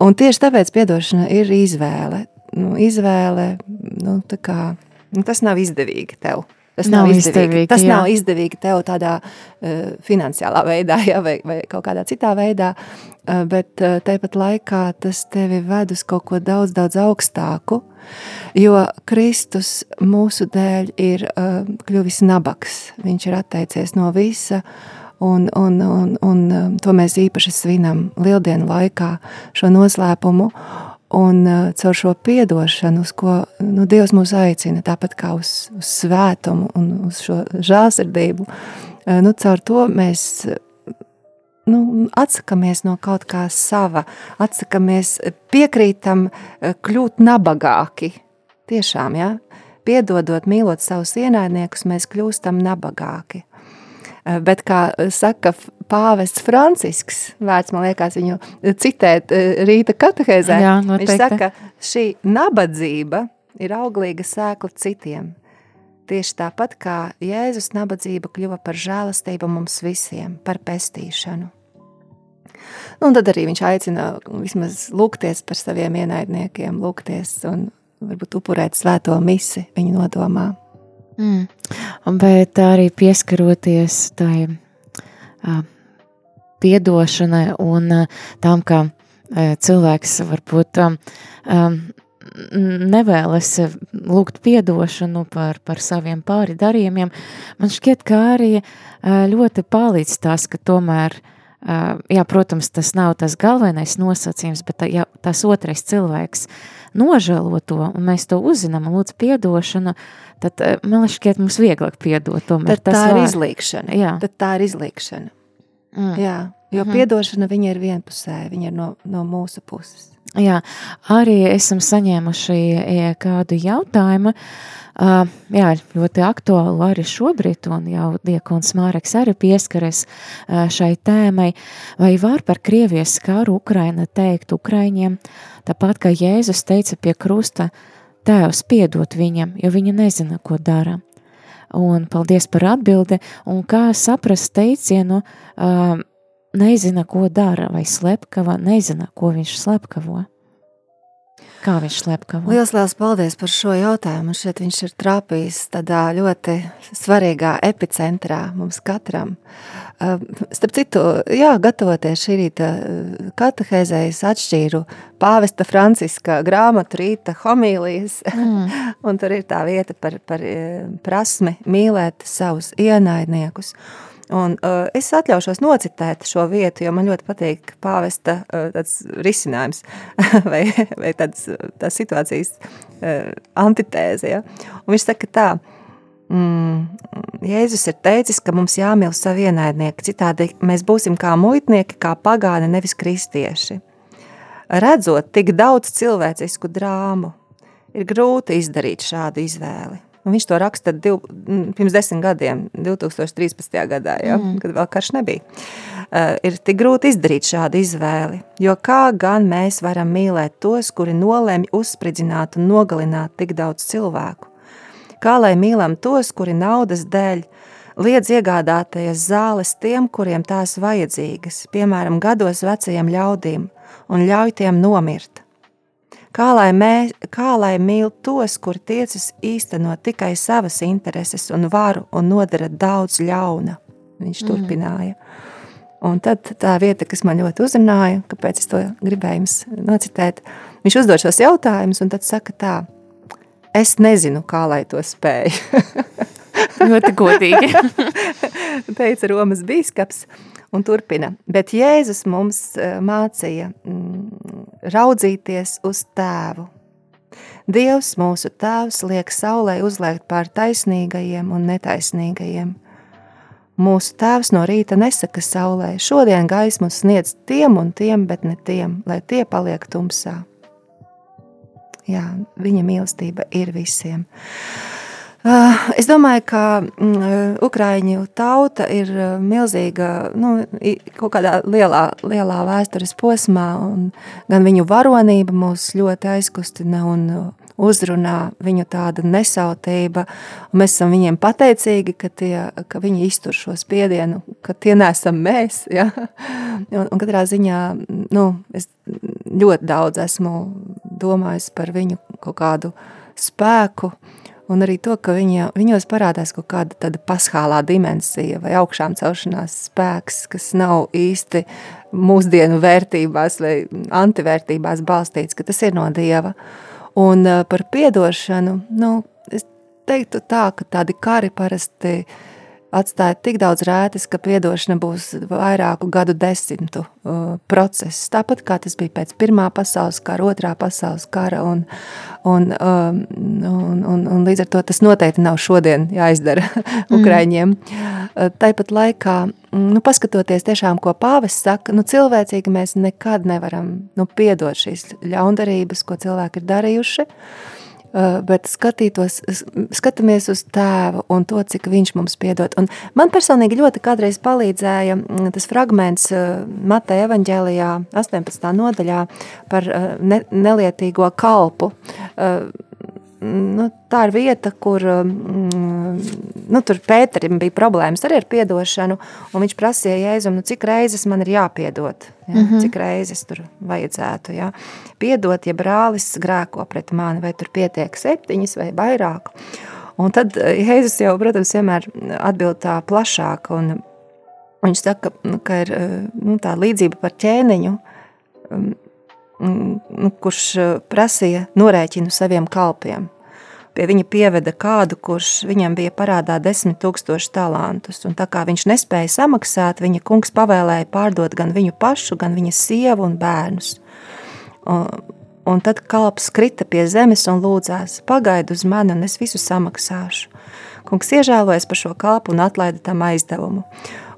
Un tieši tāpēc atdošana ir izvēle. Nu, izvēle nu, kā, nu, tas nav izdevīgi tev. Tas nav, nav izdevīgi. izdevīgi tas jā. nav izdevīgi tev tādā uh, finansiālā veidā, ja, vai, vai kaut kādā citā veidā, uh, bet uh, tāpat laikā tas tevi ved uz kaut ko daudz, daudz augstāku. Jo Kristus mūsu dēļ ir uh, kļuvis nabaks. Viņš ir atteicies no visa, un, un, un, un to mēs īpaši svinam lieldienu laikā, šo noslēpumu. Un uh, caur šo atdošanu, uz ko nu, Dievs mūs aicina, tāpat kā uz, uz svētumu un uz šo žēlsirdību, uh, nu, caur to mēs nu, atsakāmies no kaut kā sava, atsakāmies, piekrītam uh, kļūt nabagāki. Tiešām, ja? piedodot, mīlot savus ienaidniekus, mēs kļūstam nabagāki. Eh, bet, kā saka pāvests Francisks, vērts man liekas viņu citēt eh, rīta katehēzē, Jā, viņš saka, šī nabadzība ir auglīga sēkla citiem. Tieši tāpat kā Jēzus nabadzība kļuva par žēlastību mums visiem, par pestīšanu. Nu, un tad arī viņš aicina vismaz lūgties par saviem ienaidniekiem, lūgties un varbūt upurēt svēto misi viņu nodomā. Mm. Bet arī pieskaroties tai uh, piedošanai un uh, tam, ka uh, cilvēks varbūt um, nevēlas lūgt piedošanu par, par saviem pāri darījumiem, man šķiet, ka arī ļoti palīdz tas, ka tomēr Uh, jā, protams, tas nav tas galvenais nosacījums, bet ja tas otrais cilvēks nožēlo to, un mēs to uzzinām, un lūdzu piedošanu, tad man šķiet mums vieglāk piedot. Tomēr, tad tā var. ir izlīkšana. Jā. Tad tā ir izlīkšana. Mm. Jā, jo mm. piedošana viņa ir vienpusēja, viņa ir no, no mūsu puses. Jā, arī esam saņēmuši kādu jautājumu, jā, ļoti aktuālu arī šobrīd, un jau Diekons Māreks arī pieskaras uh, šai tēmai, vai var par Krievijas karu Ukraina teikt Ukraiņiem, tāpat kā Jēzus teica pie krusta, tēvs piedot viņam, jo viņa nezina, ko dara. Un paldies par atbildi, un kā saprast teicienu, uh, nezina, ko dara, vai slepkava, nezina, ko viņš slepkavo. Kā viņš slepkavo? Lielas, liels paldies par šo jautājumu. Šeit viņš ir trāpījis tādā ļoti svarīgā epicentrā mums katram. Starp citu, jā, gatavoties šī rīta katehēzējas atšķīru pāvesta Franciska grāmatu rīta homīlijas, mm. un tur ir tā vieta par, par prasmi mīlēt savus ienaidniekus. Un, uh, es atļaušos nocitēt šo vietu, jo man ļoti patīk pāvesta uh, risinājums vai, vai tāds, tās situācijas uh, antitēze. Ja? Un viņš saka tā, mm, Jēzus ir teicis, ka mums jāmīl savi ienaidnieki, citādi mēs būsim kā muitnieki, kā pagāni, nevis kristieši. Redzot tik daudz cilvēcisku drāmu, ir grūti izdarīt šādu izvēli. Un viņš to raksta div, pirms desmit gadiem, 2013. gadā, ja, mm. kad vēl karš nebija. Uh, ir tik grūti izdarīt šādu izvēli, jo kā gan mēs varam mīlēt tos, kuri nolēma uzspridzināt un nogalināt tik daudz cilvēku? Kā lai mīlam tos, kuri naudas dēļ liedz iegādāties zāles tiem, kuriem tās vajadzīgas, piemēram, gados vecajiem ļaudīm, un ļauj tiem nomirt? Kā lai, mē, kā lai mīl tos, kur tiecas īstenot tikai savas intereses un varu un nodara daudz ļauna, viņš mm. turpināja. Un tad tā vieta, kas man ļoti uzrunāja, kāpēc es to gribēju jums nocitēt, viņš uzdod šos jautājumus un tad saka tā, es nezinu, kā lai to spēju. ļoti godīgi. Teica Romas bīskaps. Un turpina, bet Jēzus mums eh, mācīja mm, raudzīties uz tēvu. Dievs, mūsu tēvs, liek saulē uzliekt pār taisnīgajiem un netaisnīgajiem. Mūsu tēvs no rīta nesaka saulē, šodien gaismu sniedz tiem un tiem, bet ne tiem, lai tie paliek tumsā. Jā, viņa mīlestība ir visiem. Uh, es domāju, ka mm, Ukrāņu tauta ir uh, milzīga, nu, kaut kādā lielā, lielā vēstures posmā, un gan viņu varonība mūs ļoti aizkustina un uh, uzrunā viņu tāda nesautība. Mēs esam viņiem pateicīgi, ka, tie, ka viņi iztur šo spiedienu, ka tie neesam mēs. Ja? Un, un katrā ziņā nu, es ļoti daudz esmu domājis par viņu kaut kādu spēku. Un arī to, ka viņa, viņos parādās kaut kāda tāda paskālā dimensija vai augšām celšanās spēks, kas nav īsti mūsdienu vērtībās vai antivērtībās balstīts, ka tas ir no Dieva. Un uh, par piedošanu, nu, es teiktu tā, ka tādi kari parasti atstāja tik daudz rētas, ka piedošana būs vairāku gadu desmitu uh, process. Tāpat kā tas bija pēc Pirmā pasaules kara, Otrā pasaules kara, un, un, um, un, un, un līdz ar to tas noteikti nav šodien jāizdara Ukraiņiem. Uh, Tāpat laikā, mm, nu, paskatoties tiešām, ko pāvis saka, nu, cilvēcīgi mēs nekad nevaram nu, piedot šīs ļaundarības, ko cilvēki ir darījuši, Uh, bet skatītos, skatāmies uz tēvu un to, cik viņš mums piedod. Un man personīgi ļoti kādreiz palīdzēja mm, tas fragments uh, Mateja evaņģēlijā 18. nodaļā par uh, ne, nelietīgo kalpu. Nu, tā ir vieta, kur mm, nu, Pēterim bija problēmas arī ar piedošanu, un viņš prasīja Jēzum, nu, cik reizes man ir jāpiedod, ja? mm -hmm. cik reizes tur vajadzētu. Ja? Piedot, ja brālis grēko pret mani, vai tur pietiek septiņas vai vairāk. Un tad eh, Jēzus jau, protams, vienmēr atbild tā plašāk, un viņš saka, nu, ka ir eh, nu, tā līdzība par ķēniņu, um, nu, kurš eh, prasīja norēķinu saviem kalpiem. Pie viņa pieveda kādu, kurš viņam bija parādā desmit tūkstoši talantus. Un tā kā viņš nespēja samaksāt, viņa kungs pavēlēja pārdot gan viņu pašu, gan viņa sievu un bērnus. Un, un tad kalps krita pie zemes un lūdzās, pagaidi uz mani, un es visu samaksāšu. Kungs iežēlojas par šo kalpu un atlaida tam aizdevumu.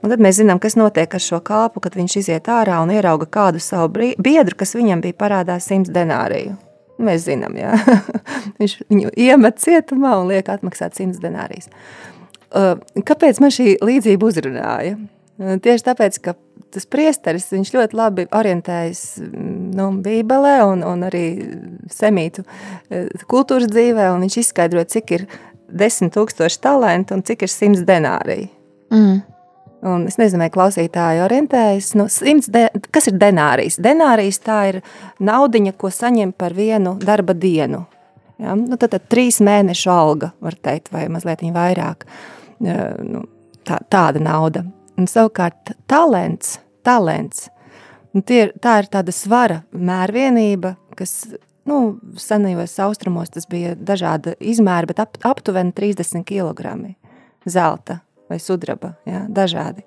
Un tad mēs zinām, kas notiek ar šo kalpu, kad viņš iziet ārā un ierauga kādu savu biedru, kas viņam bija parādā simts denāriju. Mēs zinām, jā. viņš viņu iemet cietumā un liek atmaksāt simts denārijas. Uh, Kāpēc man šī līdzība uzrunāja? Uh, Tieši tāpēc, ka tas priesteris ļoti labi orientējas mm, nu, Bībelē un, un arī semītu eh, kultūras dzīvē, un viņš izskaidro, cik ir desmit tūkstoši talanti un cik ir simts denāriji. Mm. Un es nezinu, vai klausītāji orientējas. Nu, de, kas ir denārijs? Denārijs tā ir naudiņa, ko saņem par vienu darba dienu. Ja? Nu, tad, tad trīs mēnešu alga, var teikt, vai mazliet vairāk. Nu, tā, tāda nauda. Un savukārt talants, talants nu, tie ir, tā ir tāda svara mērvienība, kas nu, senajos austrumos bija dažāda izmēra, bet ap, aptuveni 30 kg zelta vai sudraba, jā, dažādi.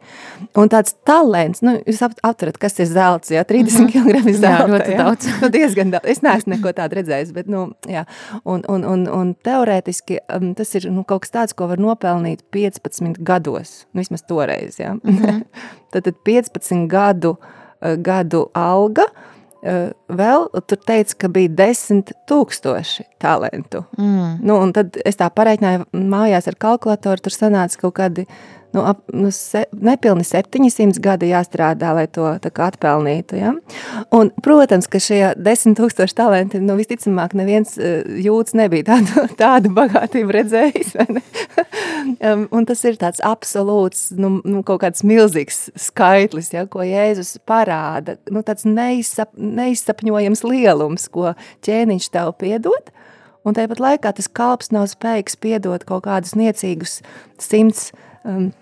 Un tāds talants, nu, jūs ap- aptverat, kas ir zelts, jā, 30 kg Jā, zelta. ļoti daudz. nu, diezgan daudz. Es neesmu neko tādu redzējis, bet, nu, jā. Un, un, un, un teorētiski um, tas ir nu, kaut kas tāds, ko var nopelnīt 15 gados, nu, vismaz toreiz, jā. Mm -hmm. tad, tad 15 gadu, uh, gadu alga, uh, vēl tur teica, ka bija 10 tūkstoši talantu. Mm. Nu, un tad es tā pareiķināju mājās ar kalkulatoru, tur sanāca kaut kādi nu, ap, nu, se, nepilni 700 gadi jāstrādā, lai to atpelnītu. Ja? Un, protams, ka šie 10 tūkstoši talenti, nu, visticamāk, neviens uh, jūtas nebija tādu, tādu bagātību redzējis. um, un tas ir tāds absolūts, nu, nu, kaut kāds milzīgs skaitlis, ja, ko Jēzus parāda. Nu, tāds neizsap, neizsapņojams lielums, ko ķēniņš tev piedod. Un tāpat laikā tas kalps nav spējīgs piedot kaut kādus niecīgus simts um,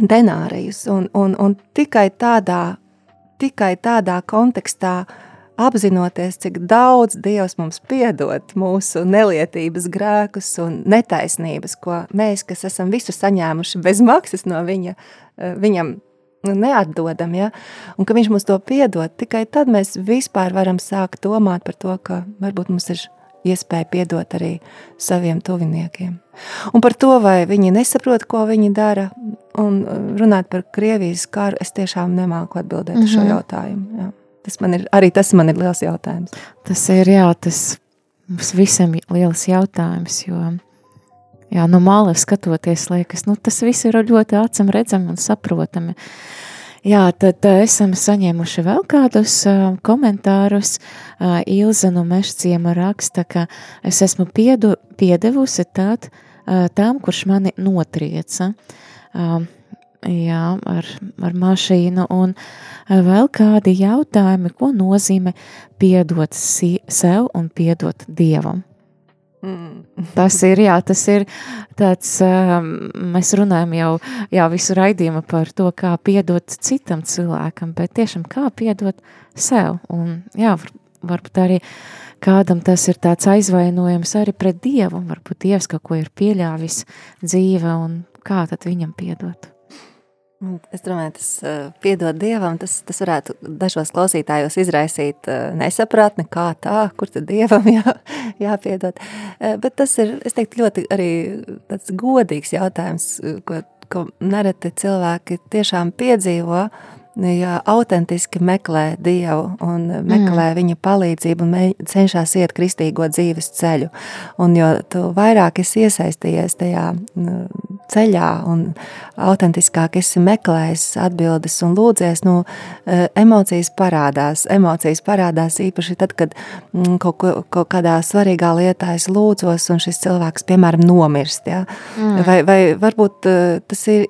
denārijus. Un, un, un tikai, tādā, tikai tādā kontekstā apzinoties, cik daudz Dievs mums piedod mūsu nelietības grēkus un netaisnības, ko mēs, kas esam visu saņēmuši bez maksas no viņa, eh, viņam neatdodam, ja? un ka viņš mums to piedod, tikai tad mēs vispār varam sākt domāt par to, ka varbūt mums ir iespēja piedot arī saviem tuviniekiem. Un par to, vai viņi nesaprot, ko viņi dara, un uh, runāt par Krievijas karu, es tiešām nemāku atbildēt mm -hmm. šo jautājumu. Jā. Tas man ir, arī tas man ir liels jautājums. Tas ir jā, tas mums visam liels jautājums, jo jā, no malas skatoties, liekas, nu, tas viss ir ļoti acim redzami un saprotami. Jā, tad uh, esam saņēmuši vēl kādus uh, komentārus. Uh, Ilza no Mešciema raksta, ka es esmu piedu, piedevusi tād, uh, tam, kurš mani notrieca. Uh, jā, ar, ar mašīnu un vēl kādi jautājumi, ko nozīmē piedot si sev un piedot Dievam. Mm. Tas ir, jā, tas ir tāds, um, mēs runājam jau jā, visu raidījumu par to, kā piedot citam cilvēkam, bet tiešām kā piedot sev. Un jā, var, varbūt arī kādam tas ir tāds aizvainojums arī pret Dievu, varbūt Dievs kaut ko ir pieļāvis dzīve, un kā tad viņam piedot. Es domāju, tas uh, piedod Dievam, tas, tas varētu dažos klausītājos izraisīt uh, nesapratni, kā tā, kur tad Dievam jā, jāpiedod. Uh, bet tas ir, es teiktu, ļoti arī tāds godīgs jautājums, ko, ko nereti cilvēki tiešām piedzīvo, ja autentiski meklē Dievu un meklē mm. viņa palīdzību un cenšas iet kristīgo dzīves ceļu. Un jo vairāk esi iesaistījies tajā nu, ceļā un autentiskāk esi meklējis atbildes un lūdzies, nu, eh, emocijas parādās. Emocijas parādās īpaši tad, kad mm, kaut, ko, kaut kādā svarīgā lietā es lūdzos un šis cilvēks, piemēram, nomirst. Ja? Mm. Vai, vai varbūt eh, tas ir,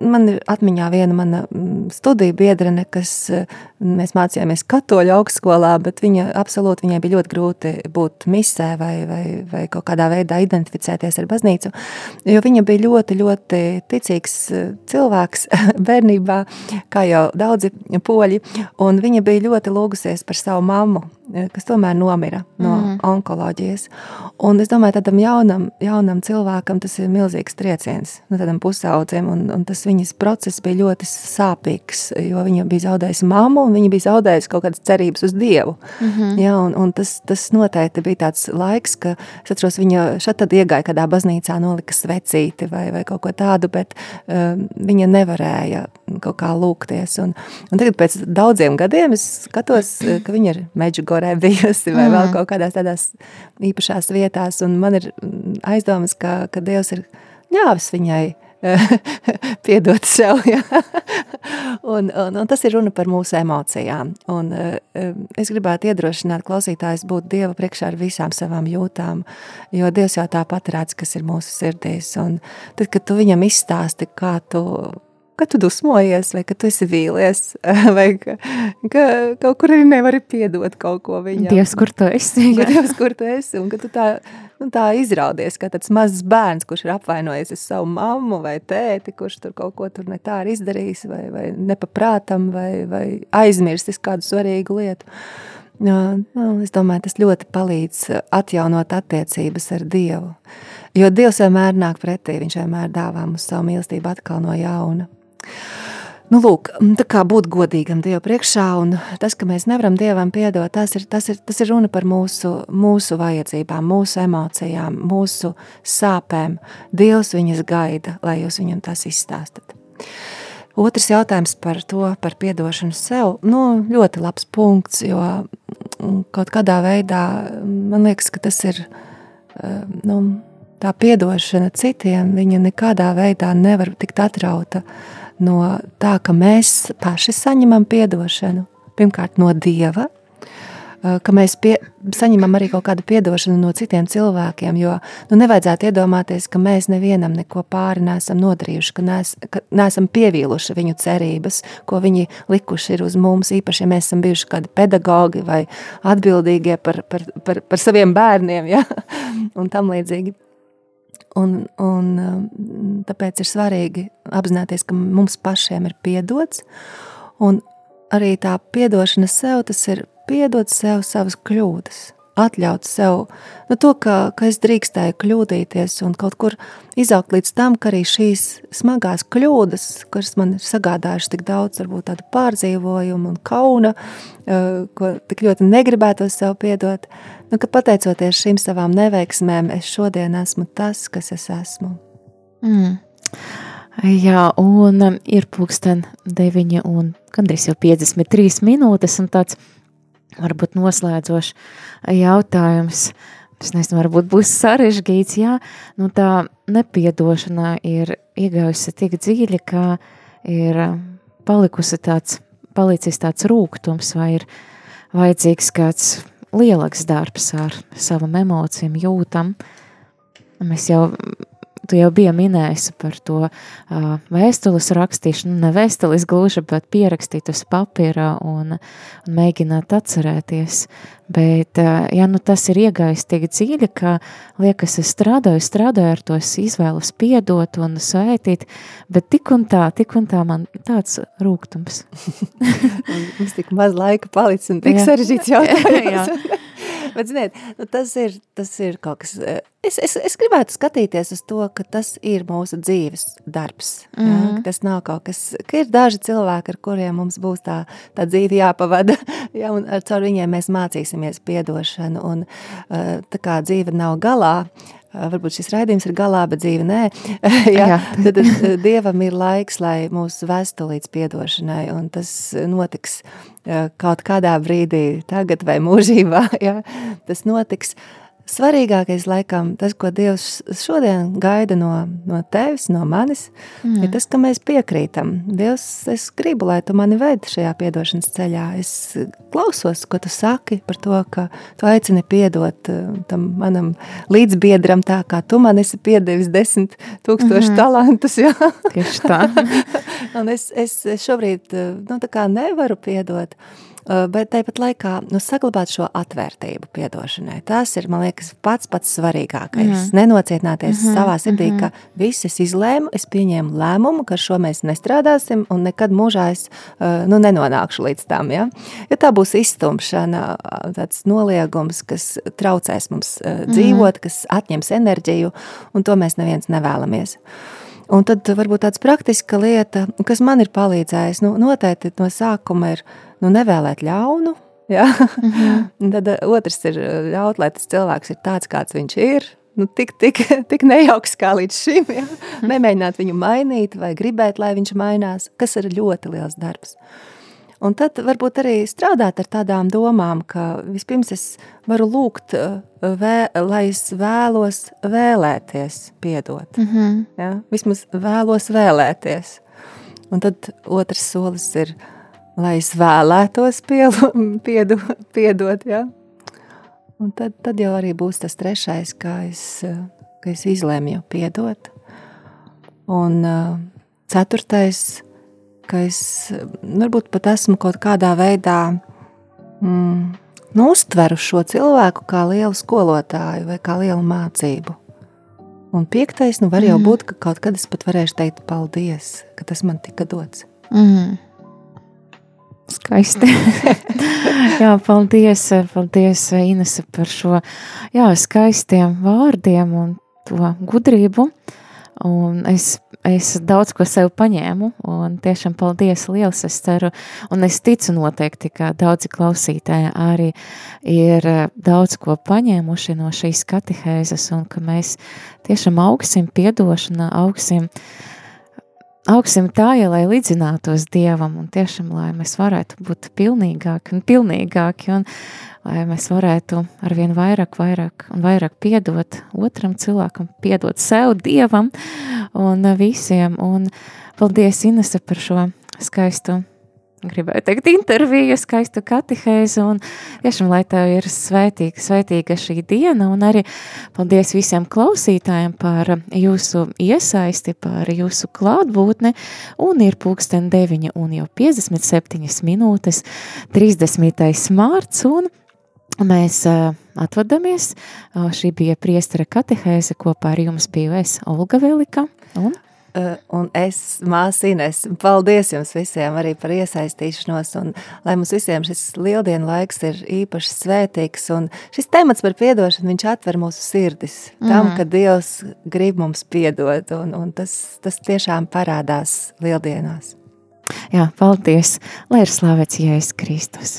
man ir atmiņā viena mana mm, studija biedrene, kas eh, mēs mācījāmies katoļu augstskolā, bet viņa absolūti viņai bija ļoti grūti būt misē vai, vai, vai kaut kādā veidā identificēties ar baznīcu, jo viņa bija ļoti, ļoti ticīgs eh, cilvēks bērnībā, kā jau daudzi poļi, un viņa bija ļoti lūgusies par savu mammu, kas tomēr nomira no mm. onkoloģijas. Un es domāju, tādam jaunam, jaunam cilvēkam tas ir milzīgs trieciens, nu tādam pusaudzim, un, un tas viņas process bija ļoti sāpīgs, jo viņa bija zaudējusi mammu, un viņa bija zaudējusi kaut kādas cerības uz Dievu. Mm -hmm. ja, un, un tas, tas noteikti bija tāds laiks, ka es atceros, viņa šeit tad iegāja kādā baznīcā, nolika svecīti vai, vai kaut ko tādu, bet um, viņa nevarēja kaut kā lūgties. Un, un tagad pēc daudziem gadiem es skatos, ka viņa ir Meģugorē bijusi vai mm. vēl kaut kādās tādās īpašās vietās, un man ir aizdomas, ka, ka Dievs ir ļāvis viņai piedot sev. Ja? un, un, un tas ir runa par mūsu emocijām. Un, es gribētu iedrošināt klausītājus būt Dieva priekšā ar visām savām jūtām, jo Dievs jau tāpat redz, kas ir mūsu sirdīs. Un tad, kad tu viņam izstāsti, kā tu ka tu dusmojies, vai ka tu esi vīlies, vai ka, ka kaut kur arī nevari piedot kaut ko viņam. Dievs, kur tu esi? Jā. Dievs, kur tu esi, un ka tu tā, nu, tā izraudies, kā tāds mazs bērns, kurš ir apvainojies uz savu mammu vai tēti, kurš tur kaut ko tur ne tā ir izdarījis, vai, vai nepaprātam, vai, vai aizmirstis kādu svarīgu lietu. Jā, nu, es domāju, tas ļoti palīdz atjaunot attiecības ar Dievu. Jo Dievs vienmēr nāk pretī, viņš vienmēr dāvā mums savu mīlestību atkal no jauna. Nu, lūk, tā kā būt godīgam Dievu priekšā, un tas, ka mēs nevaram Dievam piedot, tas ir, tas ir, tas ir runa par mūsu, mūsu vajadzībām, mūsu emocijām, mūsu sāpēm. Dievs viņas gaida, lai jūs viņam tas izstāstat. Otrs jautājums par to, par piedošanu sev, nu, ļoti labs punkts, jo kaut kādā veidā man liekas, ka tas ir, nu, tā piedošana citiem, viņa nekādā veidā nevar tikt atrauta no tā, ka mēs paši saņemam piedošanu. Pirmkārt, no Dieva, ka mēs pie, saņemam arī kaut kādu piedošanu no citiem cilvēkiem. Jo nu, nevajadzētu iedomāties, ka mēs nevienam neko pāri nesam nodarījuši, ka, nes, ka neesam pievīluši viņu cerības, ko viņi likuši uz mums. Īpaši, ja mēs esam bijuši kādi pedagogi vai atbildīgie par, par, par, par saviem bērniem ja? un tam līdzīgi. Un, un um, tāpēc ir svarīgi apzināties, ka mums pašiem ir piedots, un arī tā piedošana sev, tas ir piedot sev savas kļūdas, atļaut sev nu, to, ka, ka es drīkstēju kļūdīties un kaut kur izaugt līdz tam, ka arī šīs smagās kļūdas, kuras man ir sagādājušas tik daudz, varbūt tādu pārdzīvojumu un kauna, uh, ko tik ļoti negribētu sev piedot, nu, ka pateicoties šīm savām neveiksmēm, es šodien esmu tas, kas es esmu. Mm. Jā, un um, ir pulksten 9 un gandrīz jau 53 minūtes un tāds varbūt noslēdzošs jautājums es nezinu, varbūt būs sarežģīts, jā, nu tā nepiedošana ir iegājusi tik dziļi, ka ir palikusi tāds, palicis tāds rūgtums vai ir vajadzīgs kāds lielāks darbs ar savam emocijām, jūtam. Mēs jau tu jau biji minējis par to uh, vēstules rakstīšanu, ne vēstules gluži, bet pierakstīt uz papīra un, un mēģināt atcerēties. Bet, uh, ja nu tas ir iegājis tik dziļi, ka liekas, es strādāju, strādāju ar tos izvēlus piedot un svētīt, bet tik un tā, tik un tā man tāds rūgtums. Mums tik maz laika palicis un tik sarežģīts jautājums. Bet, ziniet, nu, tas, ir, tas ir kaut kas. Es, es, es gribētu skatīties uz to, ka tas ir mūsu dzīves darbs. Mm -hmm. ja, tas nav kaut kas, ka ir daži cilvēki, ar kuriem mums būs tā, tā dzīve jāpavada. Ja, un ar viņiem mēs mācīsimies piedošanu. Un, tā kā dzīve nav galā, varbūt šis raidījums ir galā, bet dzīve nē, ja, Jā. tad Dievam ir laiks, lai mūs vestu līdz piedošanai, un tas notiks kaut kādā brīdī, tagad vai mūžībā, ja, tas notiks. Svarīgākais, laikam, tas, ko Dievs šodien gaida no, no tevis, no manis, mm. ir tas, ka mēs piekrītam. Dievs, es gribu, lai tu mani vedi šajā piedošanas ceļā. Es klausos, ko tu saki par to, ka tu aicini piedot uh, tam manam līdzbiedram tā, kā tu man esi piedevis desmit tūkstoši mm -hmm. talantus. Jā. Tieši tā. Un es, es šobrīd uh, nu, nevaru piedot, Eh, bet tāpat laikā nu, saglabāt šo atvērtību piedošanai. Tas ir, man liekas, pats pats svarīgākais. Mm. Nenocietināties mm -hmm. savā sirdī, mm -hmm. ka viss es izlēmu, es pieņēmu lēmumu, ka šo mēs nestrādāsim un nekad mūžā es eh, nu, nenonākšu līdz tam. Ja? ja tā būs izstumšana, tāds noliegums, kas traucēs mums mm -hmm. dzīvot, kas atņems enerģiju, un to mēs neviens nevēlamies. Un tad varbūt tāds praktiska lieta, kas man ir palīdzējis, nu, noteikti no sākuma ir nu, nevēlēt ļaunu. Ja? Mm -hmm. Tad uh, otrs ir uh, ļaut, lai tas cilvēks ir tāds, kāds viņš ir. Nu, tik, tik, tik nejauks kā līdz šim. Ja? Mhm. Nemēģināt viņu mainīt vai gribēt, lai viņš mainās, kas ir ļoti liels darbs. Un tad varbūt arī strādāt ar tādām domām, ka vispirms es varu lūgt, uh, vē, lai es vēlos vēlēties piedot. Mm -hmm. ja? Vismaz vēlos vēlēties. Un tad otrs solis ir – lai es vēlētos pielu, piedu, piedot. Ja? Un tad, tad jau arī būs tas trešais, kā es, ka es izlēmu piedot. Un ceturtais, ka es varbūt pat esmu kaut kādā veidā mm, nu, uztveru šo cilvēku kā lielu skolotāju vai kā lielu mācību. Un piektais, nu var jau mm. būt, ka kaut kad es pat varēšu teikt paldies, ka tas man tika dots. Mm. Skaisti. jā, paldies, paldies Inese par šo jā, skaistiem vārdiem un to gudrību. Un es, es daudz ko sev paņēmu, un tiešām paldies liels, es ceru, un es ticu noteikti, ka daudzi klausītāji arī ir daudz ko paņēmuši no šīs katehēzes, un ka mēs tiešām augsim piedošanā, augsim uh, augsim tā, ja lai līdzinātos Dievam un tiešām, lai mēs varētu būt pilnīgāki un pilnīgāki un lai mēs varētu arvien vairāk, vairāk un vairāk piedot otram cilvēkam, piedot sev, Dievam un visiem. Un paldies Inese par šo skaistu gribēju teikt, interviju, skaistu katehēzi, un tiešām, lai tev ir svētīga, svētīga šī diena, un arī paldies visiem klausītājiem par jūsu iesaisti, par jūsu klātbūtni, un ir pulksten 9 un jau 57 minūtes, 30. mārts, mēs uh, atvadamies, uh, šī bija priestara katehēze, kopā ar jums biju es, Olga Velika, un un es, māsīnes, paldies jums visiem arī par iesaistīšanos, un lai mums visiem šis lieldienu laiks ir īpaši svētīgs, un šis temats par piedošanu, viņš atver mūsu sirdis mm. tam, ka Dievs grib mums piedot, un, un tas, tas tiešām parādās lieldienās. Jā, paldies, lai ir slavēts Jēzus Kristus.